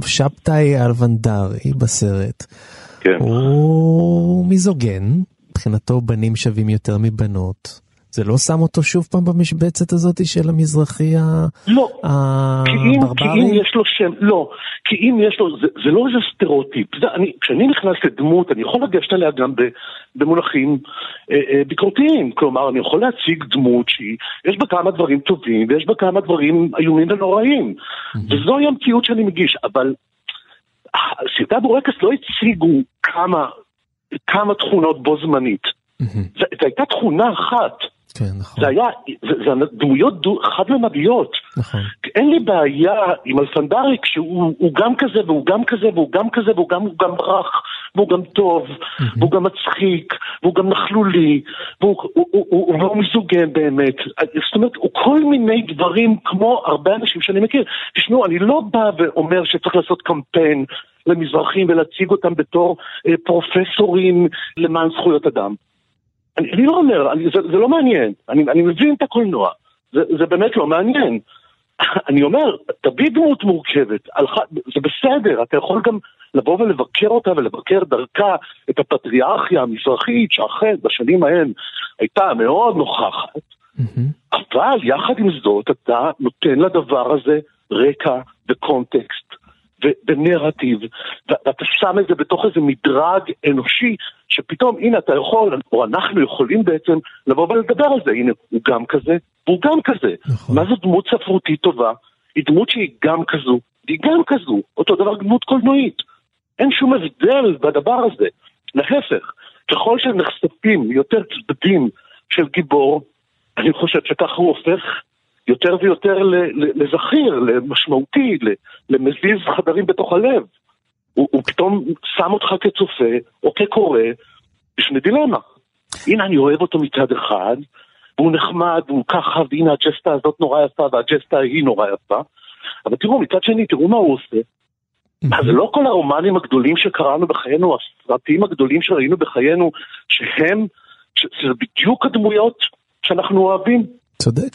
שבתאי אלוונדרי בסרט כן. הוא מיזוגן, מבחינתו בנים שווים יותר מבנות. זה לא שם אותו שוב פעם במשבצת הזאת של המזרחי לא, כי אם, כי אם הברברי? יש לו שם, לא, כי אם יש לו, זה, זה לא איזה סטריאוטיפ, זה, אני, כשאני נכנס לדמות, אני יכול לגשת עליה גם במונחים אה, אה, ביקורתיים, כלומר, אני יכול להציג דמות שהיא, יש בה כמה דברים טובים, ויש בה כמה דברים איומים ונוראים, וזוהי המציאות שאני מגיש, אבל סרטי הבורקס לא הציגו כמה, כמה תכונות בו זמנית, זו הייתה תכונה אחת. כן, נכון. זה היה, זה, זה דמויות דו, חד-ממדיות. נכון. אין לי בעיה עם אלפנדרי כשהוא הוא גם כזה והוא גם כזה והוא גם כזה והוא גם, גם רך והוא גם טוב והוא גם מצחיק והוא גם נכלולי והוא, הוא, הוא, הוא, והוא מיזוגן באמת. זאת אומרת, הוא כל מיני דברים כמו הרבה אנשים שאני מכיר. תשמעו, אני לא בא ואומר שצריך לעשות קמפיין למזרחים ולהציג אותם בתור אה, פרופסורים למען זכויות אדם. אני, אני לא אומר, אני, זה, זה לא מעניין, אני, אני מבין את הקולנוע, זה, זה באמת לא מעניין. [LAUGHS] אני אומר, תביא דמות מורכבת, זה בסדר, אתה יכול גם לבוא ולבקר אותה ולבקר דרכה את הפטריארכיה המזרחית שאכן בשנים ההן הייתה מאוד נוכחת, אבל יחד עם זאת אתה נותן לדבר הזה רקע וקונטקסט ו- ואתה שם את זה בתוך איזה מדרג אנושי, שפתאום הנה אתה יכול, או אנחנו יכולים בעצם לבוא ולדבר על זה, הנה הוא גם כזה, והוא גם כזה. נכון. מה זו דמות ספרותית טובה? היא דמות שהיא גם כזו, והיא גם כזו, אותו דבר דמות קולנועית. אין שום הבדל בדבר הזה. להפך, ככל שנחשפים יותר צדדים של גיבור, אני חושב שככה הוא הופך יותר ויותר לזכיר, למשמעותי, למזיז חדרים בתוך הלב. הוא, הוא פתאום שם אותך כצופה או כקורא בפני דילמה. הנה אני אוהב אותו מצד אחד, והוא נחמד, והוא ככה, והנה הג'סטה הזאת נורא יפה, והג'סטה ההיא נורא יפה. אבל תראו, מצד שני, תראו מה הוא עושה. מה, זה לא כל הרומנים הגדולים שקראנו בחיינו, הסרטים הגדולים שראינו בחיינו, שהם, שזה בדיוק הדמויות שאנחנו אוהבים. צודק.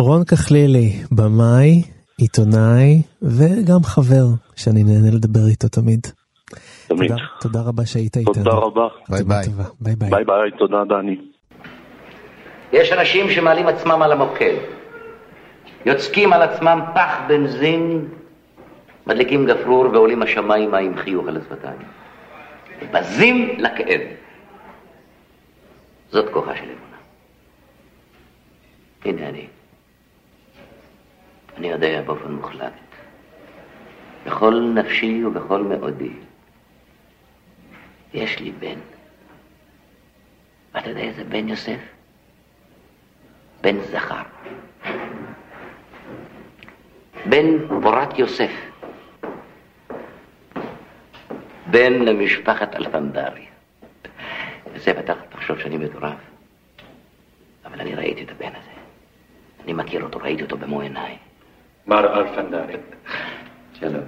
רון כחלילי, במאי, עיתונאי וגם חבר שאני נהנה לדבר איתו תמיד. תמיד. תודה, תודה רבה שהיית איתנו. תודה רבה. ביי ביי. ביי ביי. ביי ביי, תודה דני. יש אנשים שמעלים עצמם על המוקד, יוצקים על עצמם פח בנזין, מדליקים גפרור ועולים השמיימה עם חיוך על השפתיים. בזים לכאב. זאת כוחה של אמונה. הנה אני. אני יודע באופן מוחלט, בכל נפשי ובכל מאודי, יש לי בן. ואתה יודע איזה בן יוסף? בן זכר. בן פורת יוסף. בן למשפחת אלפנדרי. וזה בטח תחשוב שאני מטורף, אבל אני ראיתי את הבן הזה. אני מכיר אותו, ראיתי אותו במו עיניי. מר אלפנדרי. שלום.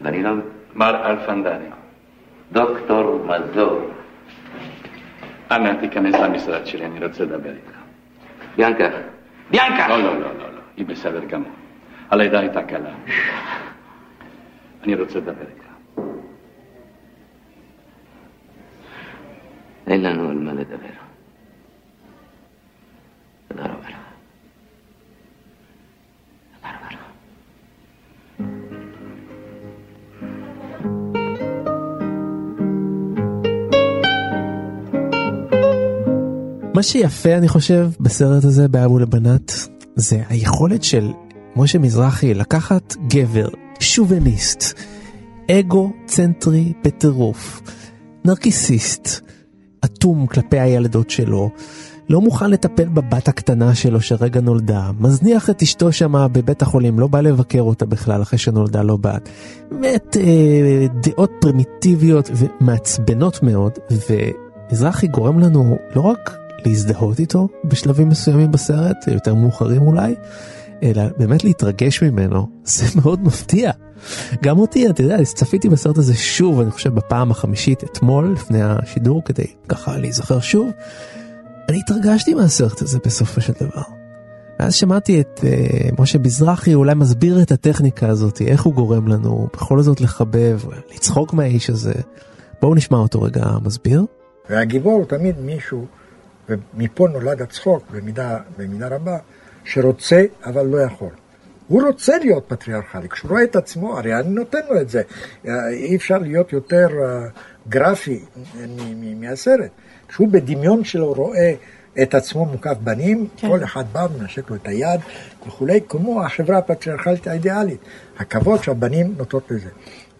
ואני לא... מר אלפנדרי. דוקטור מזור. אנא תיכנס למשרד שלי, אני רוצה לדבר איתך. ביאנקה. ביאנקה! לא, לא, לא, לא, לא, היא בסדר גמור. הלידה הייתה קלה. אני רוצה לדבר איתך. מה שיפה אני חושב בסרט הזה באבו לבנת זה היכולת של משה מזרחי לקחת גבר שוביניסט, אגו צנטרי בטירוף, נרקיסיסט, אטום כלפי הילדות שלו, לא מוכן לטפל בבת הקטנה שלו שרגע נולדה, מזניח את אשתו שמה בבית החולים, לא בא לבקר אותה בכלל אחרי שנולדה לו בת. באמת אה, דעות פרימיטיביות ומעצבנות מאוד, ומזרחי גורם לנו לא רק להזדהות איתו בשלבים מסוימים בסרט, יותר מאוחרים אולי, אלא באמת להתרגש ממנו, זה [LAUGHS] מאוד מפתיע. גם אותי, אתה יודע, צפיתי בסרט הזה שוב, אני חושב בפעם החמישית אתמול, לפני השידור, כדי ככה להיזכר שוב. אני התרגשתי מהסרט הזה בסופו של דבר. ואז שמעתי את uh, משה מזרחי אולי מסביר את הטכניקה הזאת, איך הוא גורם לנו בכל זאת לחבב, לצחוק מהאיש הזה. בואו נשמע אותו רגע מסביר. והגיבור הוא תמיד מישהו, ומפה נולד הצחוק במידה, במידה רבה, שרוצה אבל לא יכול. הוא רוצה להיות פטריארכלי, כשהוא רואה את עצמו, הרי אני נותן לו את זה. אי אפשר להיות יותר uh, גרפי מהסרט. כשהוא בדמיון שלו רואה את עצמו מוקף בנים, כן. כל אחד בא ומנשק לו את היד וכולי, כמו החברה הפטריארכלית האידיאלית. הכבוד שהבנים נוטות לזה.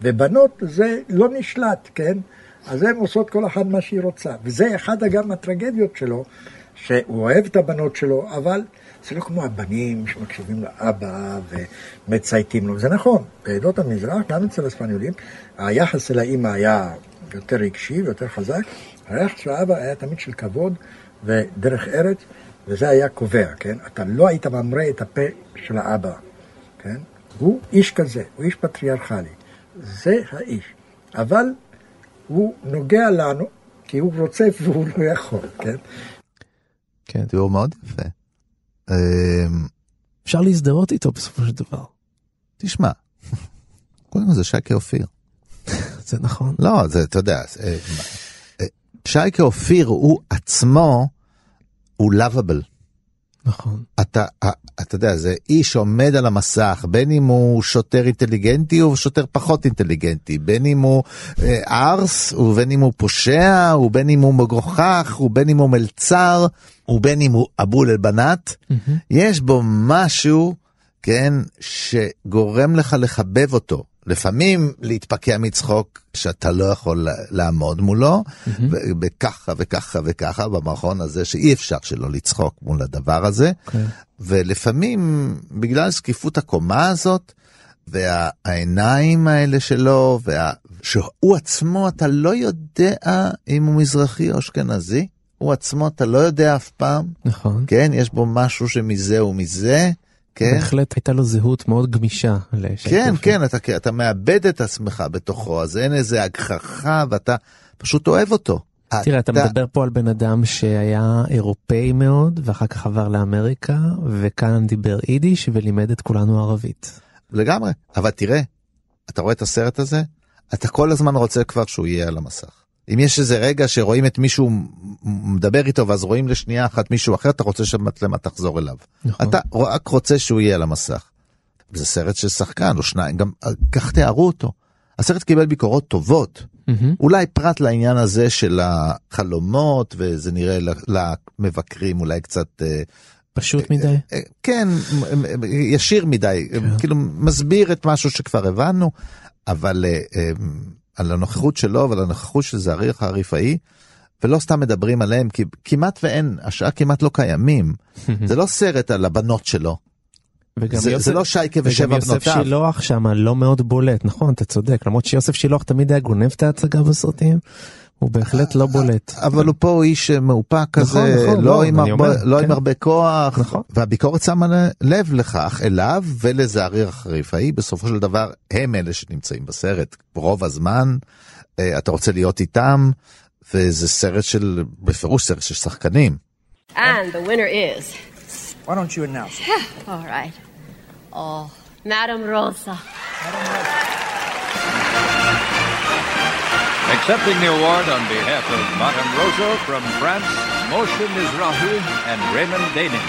ובנות זה לא נשלט, כן? אז הן עושות כל אחת מה שהיא רוצה. וזה אחד גם הטרגדיות שלו, שהוא אוהב את הבנות שלו, אבל זה לא כמו הבנים שמקשיבים לאבא ומצייתים לו. זה נכון, בעדות המזרח, גם אצל הספניולים, היחס אל האימא היה יותר רגשי ויותר חזק. היחס של האבא היה תמיד של כבוד ודרך ארץ, וזה היה קובע, כן? אתה לא היית ממרה את הפה של האבא, כן? הוא איש כזה, הוא איש פטריארכלי. זה האיש. אבל הוא נוגע לנו, כי הוא רוצה והוא לא יכול, כן? כן. תיאור מאוד יפה. אפשר להזדהות איתו בסופו של דבר. תשמע, קודם כל זה שייקה אופיר. [LAUGHS] זה נכון. לא, זה, אתה יודע, שייקה אופיר הוא עצמו, הוא לאביבל. נכון. אתה, אתה יודע, זה איש עומד על המסך, בין אם הוא שוטר אינטליגנטי או שוטר פחות אינטליגנטי, בין אם הוא ארס, ובין אם הוא פושע, ובין אם הוא מגוחך, ובין אם הוא מלצר, ובין אם הוא אבול אל-בנת, mm-hmm. יש בו משהו, כן, שגורם לך לחבב אותו. לפעמים להתפקע מצחוק שאתה לא יכול לעמוד מולו, mm-hmm. וככה וככה וככה במערכון הזה שאי אפשר שלא לצחוק מול הדבר הזה, okay. אוקיי. ולפעמים בגלל זקיפות הקומה הזאת, והעיניים האלה שלו, וה... שהוא עצמו אתה לא יודע אם הוא מזרחי או אשכנזי, הוא עצמו אתה לא יודע אף פעם, נכון, כן, יש בו משהו שמזה ומזה. כן. בהחלט הייתה לו זהות מאוד גמישה. כן, כן, אתה, אתה מאבד את עצמך בתוכו, אז אין איזה הגחכה ואתה פשוט אוהב אותו. תראה, אתה... אתה מדבר פה על בן אדם שהיה אירופאי מאוד, ואחר כך עבר לאמריקה, וכאן דיבר יידיש ולימד את כולנו ערבית. לגמרי, אבל תראה, אתה רואה את הסרט הזה, אתה כל הזמן רוצה כבר שהוא יהיה על המסך. אם יש איזה רגע שרואים את מישהו מדבר איתו ואז רואים לשנייה אחת מישהו אחר, אתה רוצה שהמצלמה תחזור אליו. נכון. אתה רק רוצה שהוא יהיה על המסך. זה סרט של שחקן או שניים, גם כך תיארו אותו. הסרט קיבל ביקורות טובות, mm-hmm. אולי פרט לעניין הזה של החלומות, וזה נראה למבקרים אולי קצת אה, פשוט מדי? כן, ישיר מדי, כן. כאילו מסביר את משהו שכבר הבנו, אבל על הנוכחות שלו ועל הנוכחות של זעריך הרפאי, ולא סתם מדברים עליהם, כי כמעט ואין, השעה כמעט לא קיימים. [LAUGHS] זה לא סרט על הבנות שלו. וגם זה, יוסף, זה לא שייקה ושבע בנותיו. וגם יוסף שילוח שם לא מאוד בולט, נכון, אתה צודק, למרות שיוסף שילוח תמיד היה גונב את ההצגה בסרטים. הוא בהחלט לא בולט. אבל הוא פה איש מאופק כזה, נכון, נכון, לא, לא, עם, הרבה, אומר, לא כן. עם הרבה כוח, נכון. והביקורת שמה לב לכך אליו ולזעריר החריפאי, בסופו של דבר הם אלה שנמצאים בסרט רוב הזמן, אה, אתה רוצה להיות איתם, וזה סרט של, בפירוש סרט של שחקנים. And the winner is... Why don't you announce it? [LAUGHS] All right. Oh, Madame Rosa. Madame Rosa. Accepting the award on behalf of Madame Rosa from France, Moshe Mizrahi and Raymond Daning.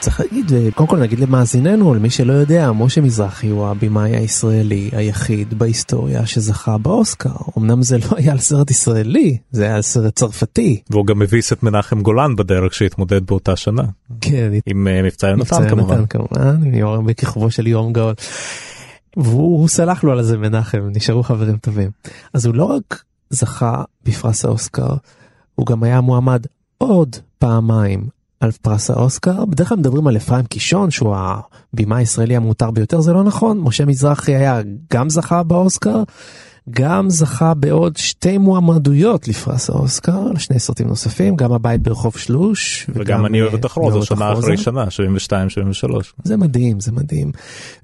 צריך להגיד, קודם כל נגיד למאזיננו, למי שלא יודע, משה מזרחי הוא הבמאי הישראלי היחיד בהיסטוריה שזכה באוסקר. אמנם זה לא היה על סרט ישראלי, זה היה על סרט צרפתי. והוא גם הביס את מנחם גולן בדרך שהתמודד באותה שנה. כן. עם אה, מבצע יונתן כמובן. מבצע יונתן כמובן, בכיכובו של יהורם גאון. והוא סלח לו על זה מנחם, נשארו חברים טובים. אז הוא לא רק זכה בפרס האוסקר, הוא גם היה מועמד עוד פעמיים על פרס האוסקר. בדרך כלל מדברים על אפרים קישון שהוא הבמאי הישראלי המותר ביותר זה לא נכון. משה מזרחי היה גם זכה באוסקר גם זכה בעוד שתי מועמדויות לפרס האוסקר לשני סרטים נוספים גם הבית ברחוב שלוש וגם אני אוהב את החרוז שנה אחרי שנה 72 73 זה מדהים זה מדהים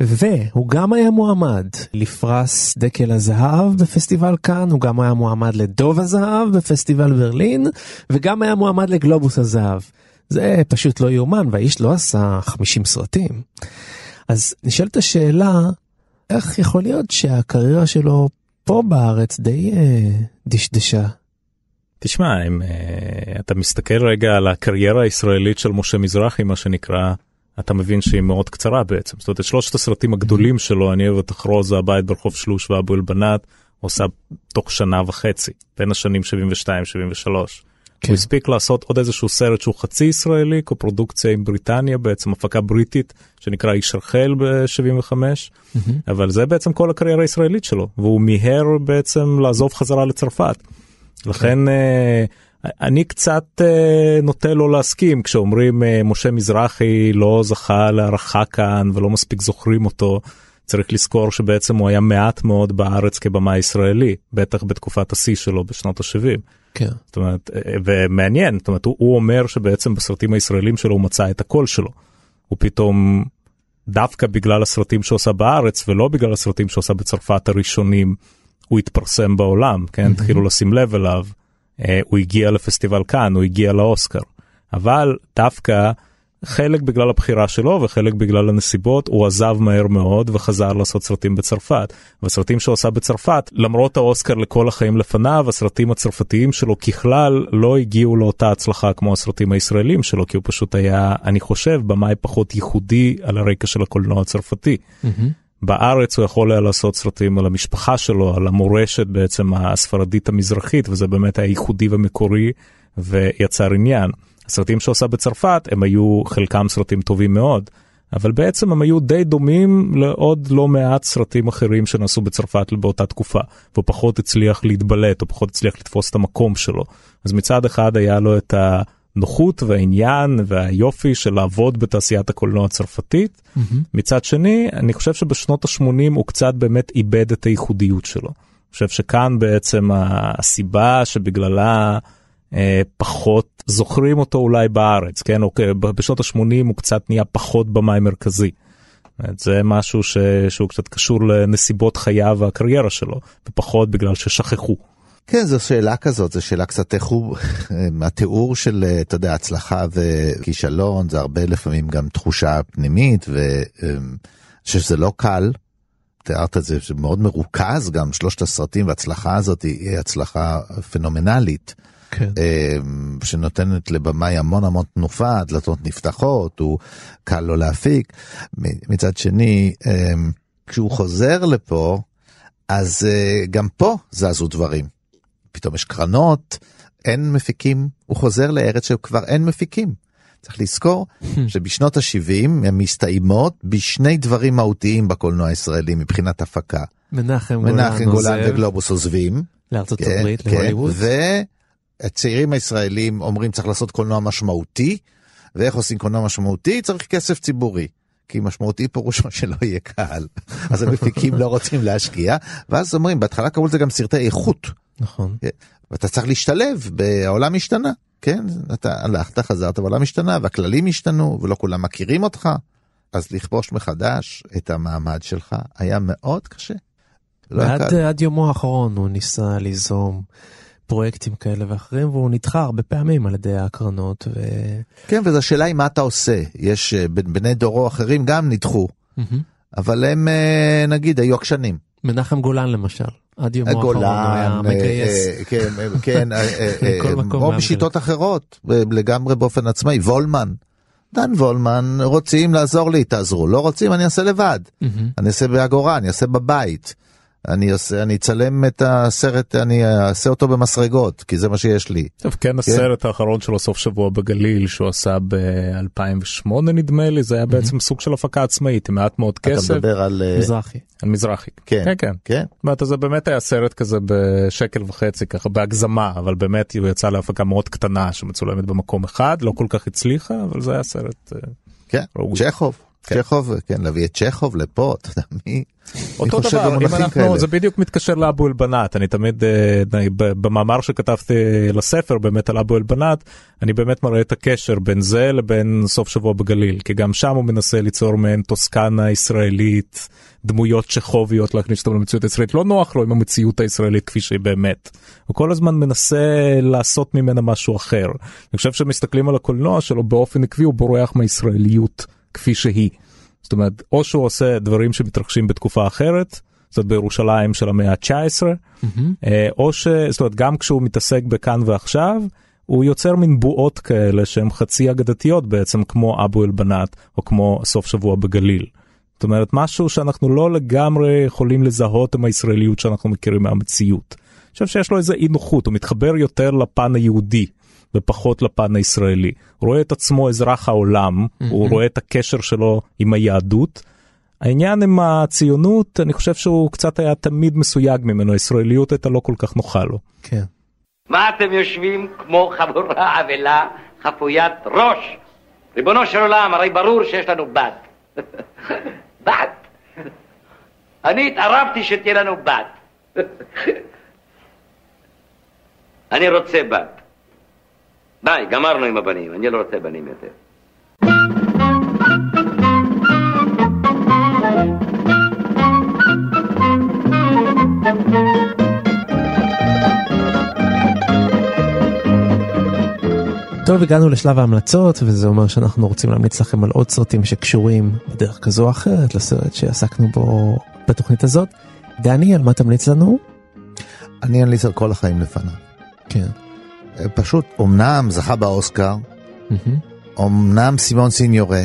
והוא גם היה מועמד לפרס דקל הזהב בפסטיבל כאן הוא גם היה מועמד לדוב הזהב בפסטיבל ברלין וגם היה מועמד לגלובוס הזהב. זה פשוט לא יאומן, והאיש לא עשה 50 סרטים. אז נשאלת השאלה, איך יכול להיות שהקריירה שלו פה בארץ די אה, דשדשה? תשמע, אם אה, אתה מסתכל רגע על הקריירה הישראלית של משה מזרחי, מה שנקרא, אתה מבין שהיא מאוד קצרה בעצם. זאת אומרת, את שלושת הסרטים הגדולים שלו, אני אוהב את אחרוזה, הבית ברחוב שלוש ואבו אלבנת, עושה תוך שנה וחצי, בין השנים 72-73. כן. הוא הספיק לעשות עוד איזשהו סרט שהוא חצי ישראלי, קופרודוקציה עם בריטניה, בעצם הפקה בריטית שנקרא איש רחל ב-75, mm-hmm. אבל זה בעצם כל הקריירה הישראלית שלו, והוא מיהר בעצם לעזוב חזרה לצרפת. לכן uh, אני קצת uh, נוטה לא להסכים כשאומרים uh, משה מזרחי לא זכה להערכה כאן ולא מספיק זוכרים אותו. צריך לזכור שבעצם הוא היה מעט מאוד בארץ כבמה ישראלי, בטח בתקופת השיא שלו בשנות ה-70. כן. זאת אומרת, ומעניין, זאת אומרת, הוא, הוא אומר שבעצם בסרטים הישראלים שלו הוא מצא את הקול שלו. הוא פתאום, דווקא בגלל הסרטים שעושה בארץ ולא בגלל הסרטים שעושה בצרפת הראשונים, הוא התפרסם בעולם, כן? התחילו mm-hmm. לשים לב אליו. אה, הוא הגיע לפסטיבל כאן, הוא הגיע לאוסקר. אבל דווקא חלק בגלל הבחירה שלו וחלק בגלל הנסיבות הוא עזב מהר מאוד וחזר לעשות סרטים בצרפת. והסרטים שהוא עשה בצרפת למרות האוסקר לכל החיים לפניו הסרטים הצרפתיים שלו ככלל לא הגיעו לאותה הצלחה כמו הסרטים הישראלים שלו כי הוא פשוט היה אני חושב במאי פחות ייחודי על הרקע של הקולנוע הצרפתי. Mm-hmm. בארץ הוא יכול היה לעשות סרטים על המשפחה שלו על המורשת בעצם הספרדית המזרחית וזה באמת היה ייחודי ומקורי ויצר עניין. הסרטים שעושה בצרפת הם היו חלקם סרטים טובים מאוד, אבל בעצם הם היו די דומים לעוד לא מעט סרטים אחרים שנעשו בצרפת באותה תקופה, והוא פחות הצליח להתבלט, או פחות הצליח לתפוס את המקום שלו. אז מצד אחד היה לו את הנוחות והעניין והיופי של לעבוד בתעשיית הקולנוע הצרפתית, mm-hmm. מצד שני, אני חושב שבשנות ה-80 הוא קצת באמת איבד את הייחודיות שלו. אני חושב שכאן בעצם הסיבה שבגללה... אה, פחות זוכרים אותו אולי בארץ כן בשנות ה-80 הוא קצת נהיה פחות במאי מרכזי. זה משהו ש... שהוא קצת קשור לנסיבות חייו והקריירה שלו ופחות בגלל ששכחו. כן זו שאלה כזאת זו שאלה קצת איך הוא [LAUGHS] התיאור של אתה יודע הצלחה וכישלון זה הרבה לפעמים גם תחושה פנימית ואני חושב שזה לא קל. תיארת את זה מאוד מרוכז גם שלושת הסרטים וההצלחה הזאת היא הצלחה פנומנלית. כן. אמ, שנותנת לבמאי המון המון תנופה, הדלתות נפתחות, הוא קל לו להפיק. מצד שני, אמ, כשהוא חוזר לפה, אז אה, גם פה זזו דברים. פתאום יש קרנות, אין מפיקים, הוא חוזר לארץ שכבר אין מפיקים. צריך לזכור שבשנות ה-70 הן מסתיימות בשני דברים מהותיים בקולנוע הישראלי מבחינת הפקה. מנחם גולן מנחם גולן וגלובוס עוזבים. לארצות כן, הברית, כן, להוליווד. והצעירים הישראלים אומרים צריך לעשות קולנוע משמעותי, ואיך עושים קולנוע משמעותי? צריך כסף ציבורי. כי משמעותי פירושו [LAUGHS] שלא יהיה קהל. אז המפיקים לא רוצים להשקיע, ואז אומרים, בהתחלה קראו לזה גם סרטי איכות. נכון. ואתה צריך להשתלב, העולם השתנה, כן? אתה הלכת, חזרת, והעולם השתנה, והכללים השתנו, ולא כולם מכירים אותך. אז לכבוש מחדש את המעמד שלך היה מאוד קשה. לא ועד קל. עד יומו האחרון הוא ניסה ליזום פרויקטים כאלה ואחרים והוא נדחה הרבה פעמים על ידי ההקרנות. ו... כן, וזו השאלה היא מה אתה עושה. יש אה, בני דורו אחרים גם נדחו, אבל הם אה, נגיד היו עקשנים. מנחם גולן למשל, עד יומו האחרון הוא היה גולן, מגייס. אה, כן, אה, כן, אה, אה, [LAUGHS] אה, או בשיטות אחרות, לגמרי באופן עצמאי, וולמן. דן וולמן, רוצים לעזור לי, תעזרו, לא רוצים, אני אעשה לבד. אני אעשה באגורה, אני אעשה בבית. אני אעשה, אני אצלם את הסרט, אני אעשה אותו במסרגות, כי זה מה שיש לי. טוב, כן, הסרט האחרון שלו, סוף שבוע בגליל, שהוא עשה ב-2008 נדמה לי, זה היה בעצם סוג של הפקה עצמאית, עם מעט מאוד אתה כסף. מדבר על... אה, מזרחי. על מזרחי. כן, כן, כן. כן. זאת אומרת, זה באמת היה סרט כזה בשקל וחצי, ככה בהגזמה, אבל באמת הוא יצא להפקה מאוד קטנה שמצולמת במקום אחד, לא כל כך הצליחה, אבל זה היה סרט... אה, כן, ראוי. צ'כוב. צ'כוב, כן, להביא את צ'כוב לפה, אתה יודע, מי אותו דבר, אם אנחנו, כאלה? זה בדיוק מתקשר לאבו אלבנת, אני תמיד, אה, במאמר שכתבתי לספר באמת על אבו אלבנת, אני באמת מראה את הקשר בין זה לבין סוף שבוע בגליל, כי גם שם הוא מנסה ליצור מעין טוסקנה ישראלית, דמויות צ'כוביות להכניס אותם למציאות הישראלית, לא נוח לו עם המציאות הישראלית כפי שהיא באמת. הוא כל הזמן מנסה לעשות ממנה משהו אחר. אני חושב שמסתכלים על הקולנוע שלו באופן עקבי, הוא בורח מהישראליות כפי שהיא. זאת אומרת, או שהוא עושה דברים שמתרחשים בתקופה אחרת, זאת בירושלים של המאה ה-19, אה, או ש... זאת אומרת, גם כשהוא מתעסק בכאן ועכשיו, הוא יוצר מין בועות כאלה שהן חצי אגדתיות בעצם, כמו אבו אל-בנאת, או כמו סוף שבוע בגליל. זאת אומרת, משהו שאנחנו לא לגמרי יכולים לזהות עם הישראליות שאנחנו מכירים מהמציאות. אני חושב שיש לו איזה אי נוחות, הוא מתחבר יותר לפן היהודי. ופחות לפן הישראלי. הוא רואה את עצמו אזרח העולם, הוא רואה את הקשר שלו עם היהדות. העניין עם הציונות, אני חושב שהוא קצת היה תמיד מסויג ממנו, הישראליות הייתה לא כל כך נוחה לו. כן. מה אתם יושבים כמו חבורה אבלה, חפוית ראש? ריבונו של עולם, הרי ברור שיש לנו בת. [LAUGHS] בת. אני התערבתי שתהיה לנו בת. [LAUGHS] אני רוצה בת. די, גמרנו עם הבנים, אני לא רוצה בנים יותר. טוב, הגענו לשלב ההמלצות, וזה אומר שאנחנו רוצים להמליץ לכם על עוד סרטים שקשורים בדרך כזו או אחרת לסרט שעסקנו בו בתוכנית הזאת. דני, על מה תמליץ לנו? אני אמליץ על כל החיים לפניו. כן. אה, פשוט, אמנם זכה באוסקר. אמנם סימון סיניורה,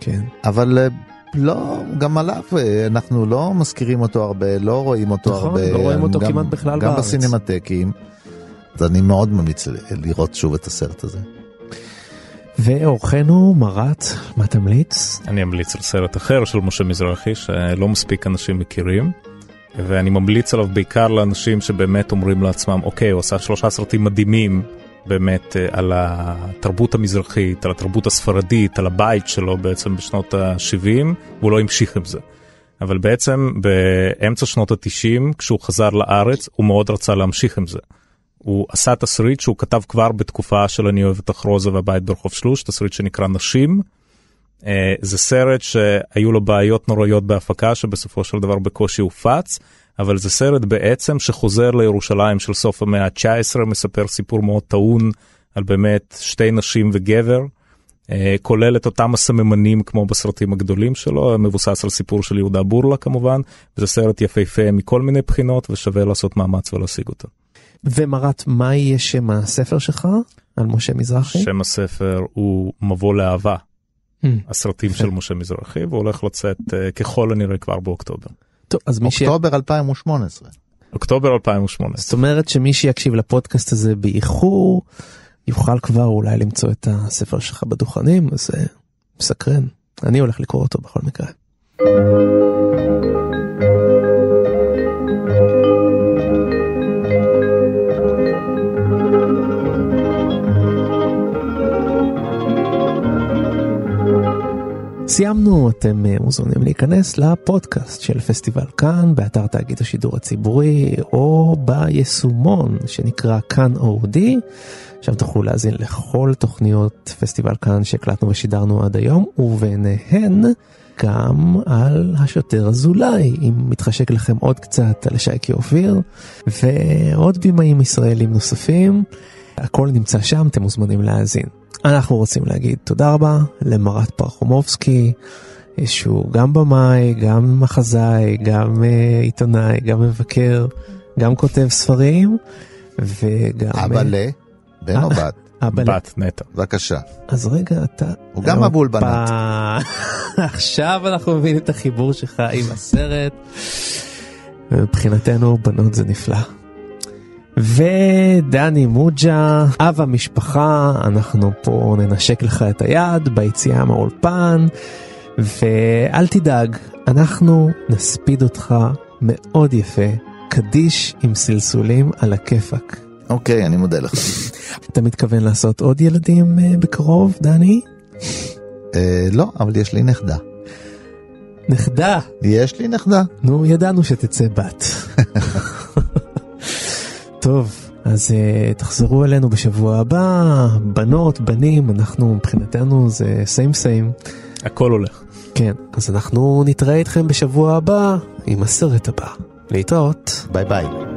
כן. אבל אה, לא, גם עליו אה, אנחנו לא מזכירים אותו הרבה, לא רואים אותו נכון, הרבה. לא רואים אותו גם- כמעט בכלל גם בארץ. בסינמטקים. אז אני מאוד ממליץ לראות שוב את הסרט הזה. ואורחנו, מרת, מה תמליץ? אני אמליץ על סרט אחר של משה מזרחי שלא מספיק אנשים מכירים. ואני ממליץ עליו בעיקר לאנשים שבאמת אומרים לעצמם, אוקיי, הוא עשה שלושה סרטים מדהימים באמת אה, על התרבות המזרחית, על התרבות הספרדית, על הבית שלו בעצם בשנות ה-70, והוא לא המשיך עם זה. אבל בעצם באמצע שנות ה-90, כשהוא חזר לארץ, הוא מאוד רצה להמשיך עם זה. הוא עשה תסריט שהוא כתב כבר בתקופה של אני אוהב אותך רוזה והבית ברחוב שלוש, תסריט שנקרא נשים. אה, זה סרט שהיו לו בעיות נוראיות בהפקה שבסופו של דבר בקושי הופץ, אבל זה סרט בעצם שחוזר לירושלים של סוף המאה ה-19, מספר סיפור מאוד טעון על באמת שתי נשים וגבר, אה, כולל את אותם הסממנים כמו בסרטים הגדולים שלו, מבוסס על סיפור של יהודה בורלה כמובן, וזה סרט יפהפה מכל מיני בחינות ושווה לעשות מאמץ ולהשיג אותו. ומרת, מה יהיה שם הספר שלך על משה מזרחי? שם הספר הוא מבוא לאהבה. Hmm. הסרטים של [LAUGHS] משה מזרחי והוא הולך לצאת אה, ככל הנראה כבר באוקטובר. טוב, אז מי ש... אוקטובר 2018. אוקטובר 2018. זאת אומרת שמי שיקשיב לפודקאסט הזה באיחור, יוכל כבר אולי למצוא את הספר שלך בדוכנים, אז זה מסקרן. אני הולך לקרוא אותו בכל מקרה. סיימנו, אתם אה, מוזמנים להיכנס לפודקאסט של פסטיבל כאן, באתר תאגיד השידור הציבורי, או ביישומון שנקרא כאן אודי, שם תוכלו להאזין לכל תוכניות פסטיבל כאן שהקלטנו ושידרנו עד היום, וביניהן גם על השוטר אזולאי, אם מתחשק לכם עוד קצת על שייקי אופיר, ועוד בימאים ישראלים נוספים. הכל נמצא שם, אתם מוזמנים להאזין. אנחנו רוצים להגיד תודה רבה למרת פרחומובסקי, שהוא גם במאי, גם מחזאי, גם uh, עיתונאי, גם מבקר, גם כותב ספרים, וגם... אבא ל... בן או בת? אבא בת נטו. בבקשה. אז רגע, אתה... הוא גם מבול בנת. [LAUGHS] עכשיו אנחנו מבינים את החיבור שלך עם הסרט. מבחינתנו בנות זה נפלא. ודני מוג'ה, אב המשפחה, אנחנו פה ננשק לך את היד ביציאה מהאולפן, ואל תדאג, אנחנו נספיד אותך מאוד יפה, קדיש עם סלסולים על הכיפאק. אוקיי, אני מודה לך. אתה מתכוון לעשות עוד ילדים uh, בקרוב, דני? אה, לא, אבל יש לי נכדה. נכדה? יש לי נכדה. נו, ידענו שתצא בת. [LAUGHS] טוב, אז uh, תחזרו אלינו בשבוע הבא, בנות, בנים, אנחנו מבחינתנו זה סיים סיים. הכל הולך. כן, אז אנחנו נתראה איתכם בשבוע הבא עם הסרט הבא. להתראות. ביי ביי.